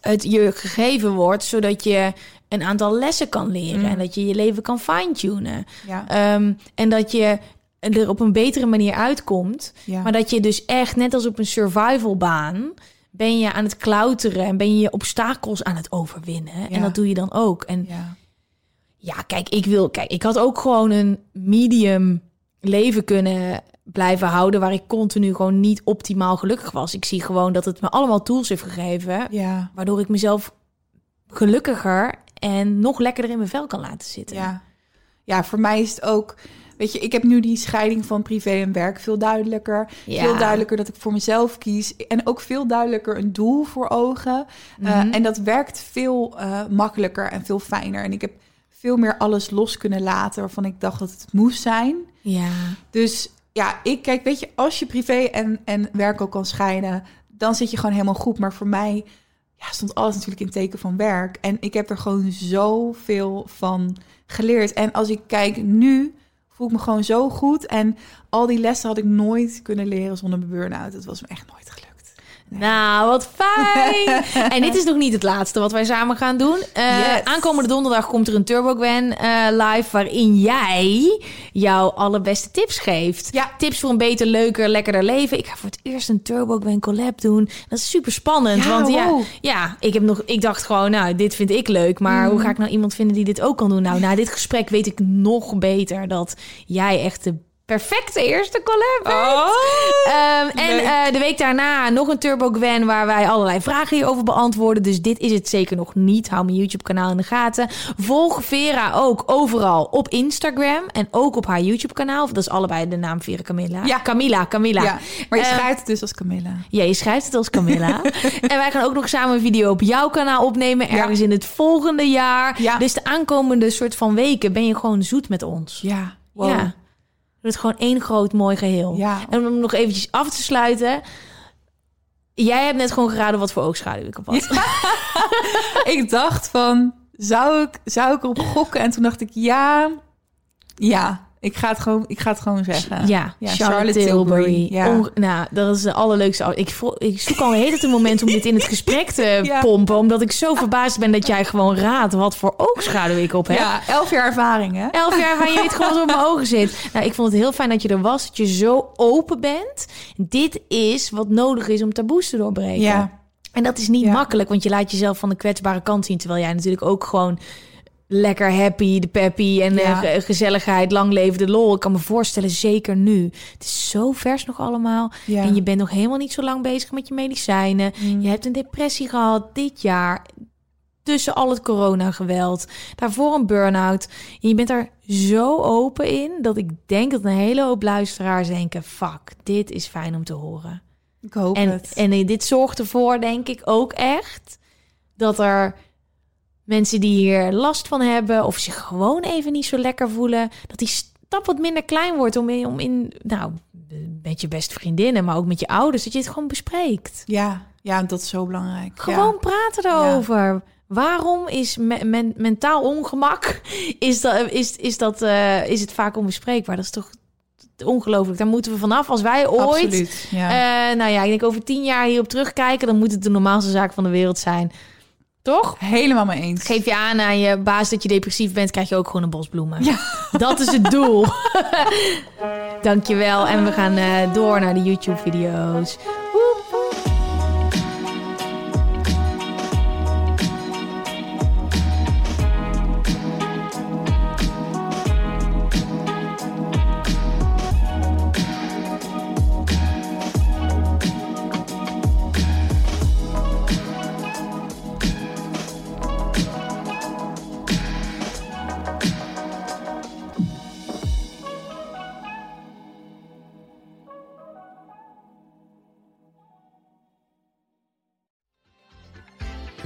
het je gegeven wordt zodat je een aantal lessen kan leren Mm. en dat je je leven kan fine-tunen. Ja, Ehm, en dat je er op een betere manier uitkomt. ja. Maar dat je dus echt, net als op een survivalbaan, ben je aan het klauteren en ben je je obstakels aan het overwinnen. En dat doe je dan ook. En ja. Ja, kijk, ik wil, kijk, ik had ook gewoon een medium leven kunnen blijven houden waar ik continu gewoon niet optimaal gelukkig was. Ik zie gewoon dat het me allemaal tools heeft gegeven, Ja, waardoor ik mezelf gelukkiger en nog lekkerder in mijn vel kan laten zitten. ja. ja, voor mij is het ook... Weet je, ik heb nu die scheiding van privé en werk veel duidelijker. Ja. Veel duidelijker dat ik voor mezelf kies. En ook veel duidelijker een doel voor ogen. Uh, en dat werkt veel uh, makkelijker en veel fijner. En ik heb veel meer alles los kunnen laten waarvan ik dacht dat het moest zijn. Ja. Dus ja, ik kijk, weet je, als je privé en, en werk ook kan scheiden, dan zit je gewoon helemaal goed. Maar voor mij ja, stond alles natuurlijk in teken van werk. En ik heb er gewoon zoveel van geleerd. En als ik kijk nu, voel ik me gewoon zo goed. En al die lessen had ik nooit kunnen leren zonder mijn burn-out. Het was me echt nooit gelukt. Nou, wat fijn. en dit is nog niet het laatste wat wij samen gaan doen. Uh, Yes. Aankomende donderdag komt er een Turbo Gwen eh, live... waarin jij jouw allerbeste tips geeft. Ja. Tips voor een beter, leuker, lekkerder leven. Ik ga voor het eerst een Turbo Gwen collab doen. Dat is super spannend. Ja, want ja, ja ik, heb nog, ik dacht gewoon, nou, dit vind ik leuk. Maar Mm. hoe ga ik nou iemand vinden die dit ook kan doen? Nou, na dit gesprek weet ik nog beter... dat jij echt de perfecte eerste collab bent. Ehm, en eh, de week daarna nog een Turbo Gwen waar wij allerlei vragen hierover beantwoorden. Dus dit is het zeker nog niet. Hou mijn YouTube kanaal in de gaten. Volg Vera ook overal op Instagram en ook op haar YouTube kanaal. Dat is allebei de naam Vera Camilla. Ja. Camilla, Camilla. Ja, maar je Eh, schrijft het dus als Camilla. ja, je schrijft het als Camilla. en wij gaan ook nog samen een video op jouw kanaal opnemen. Ergens in het volgende jaar. Ja. Dus de aankomende soort van weken ben je gewoon zoet met ons. Ja, wow. Ja. Het is gewoon één groot mooi geheel. Ja. En om nog eventjes af te sluiten. Jij hebt net gewoon geraden wat voor oogschaduw ik op had. ik dacht van, zou ik, zou ik erop gokken? En toen dacht ik, ja, ja, ik ga het gewoon, ik ga het gewoon zeggen. Ja, Ja, Charlotte, Charlotte Tilbury. Tilbury, ja. Nou, dat is de allerleukste. Ik, voel, ik zoek al een hele tijd een moment om dit in het gesprek te Ja. pompen. Omdat ik zo verbaasd ben dat jij gewoon raadt wat voor oogschaduw ik op heb. Ja, elf jaar ervaring, hè? Elf jaar van je weet gewoon wat op mijn ogen zit. Nou, ik vond het heel fijn dat je er was. Dat je zo open bent. Dit is wat nodig is om taboes te doorbreken. Ja, En dat is niet makkelijk, want je laat jezelf van de kwetsbare kant zien. Terwijl jij natuurlijk ook gewoon lekker happy, de peppy en Ja. eh, ge- gezelligheid, lang leven de lol. Ik kan me voorstellen, zeker nu. Het is zo vers nog allemaal. Ja. En je bent nog helemaal niet zo lang bezig met je medicijnen. Mm. Je hebt een depressie gehad dit jaar. Tussen al het coronageweld. Daarvoor een burn-out. En je bent er zo open in... dat ik denk dat een hele hoop luisteraars denken... fuck, dit is fijn om te horen. ik hoop En, het. en eh, dit zorgt ervoor, denk ik ook echt, dat er mensen die hier last van hebben of zich gewoon even niet zo lekker voelen, dat die stap wat minder klein wordt om in, om in nou, met je beste vriendinnen, maar ook met je ouders, dat je het gewoon bespreekt. Ja, ja, dat is zo belangrijk. Gewoon praten erover. Waarom is me- men- mentaal ongemak? Is, dat, is, is, dat, eh, is het vaak onbespreekbaar? Dat is toch ongelooflijk. Daar moeten we vanaf. Als wij ooit Absoluut. Ja. eh, nou ja, ik denk over tien jaar hierop terugkijken, dan moet het de normaalste zaak van de wereld zijn. Toch? Helemaal mee eens. Geef je aan aan je baas dat je depressief bent, krijg je ook gewoon een bos bloemen. Ja. Dat is het doel. Dankjewel. En we gaan eh, door naar de YouTube-video's.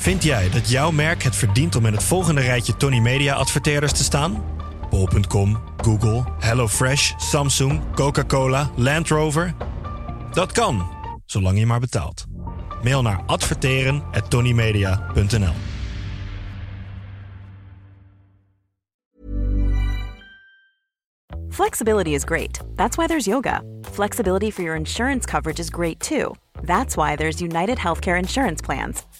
Vind jij dat jouw merk het verdient om in het volgende rijtje Tony Media adverteerders te staan? Bol.com, Google, HelloFresh, Samsung, Coca-Cola, Land Rover? Dat kan, zolang je maar betaalt. Mail naar adverteren@tonymedia.nl. Flexibility is great. That's why there's yoga. Flexibility for your insurance coverage is great too. That's why there's United Healthcare Insurance Plans.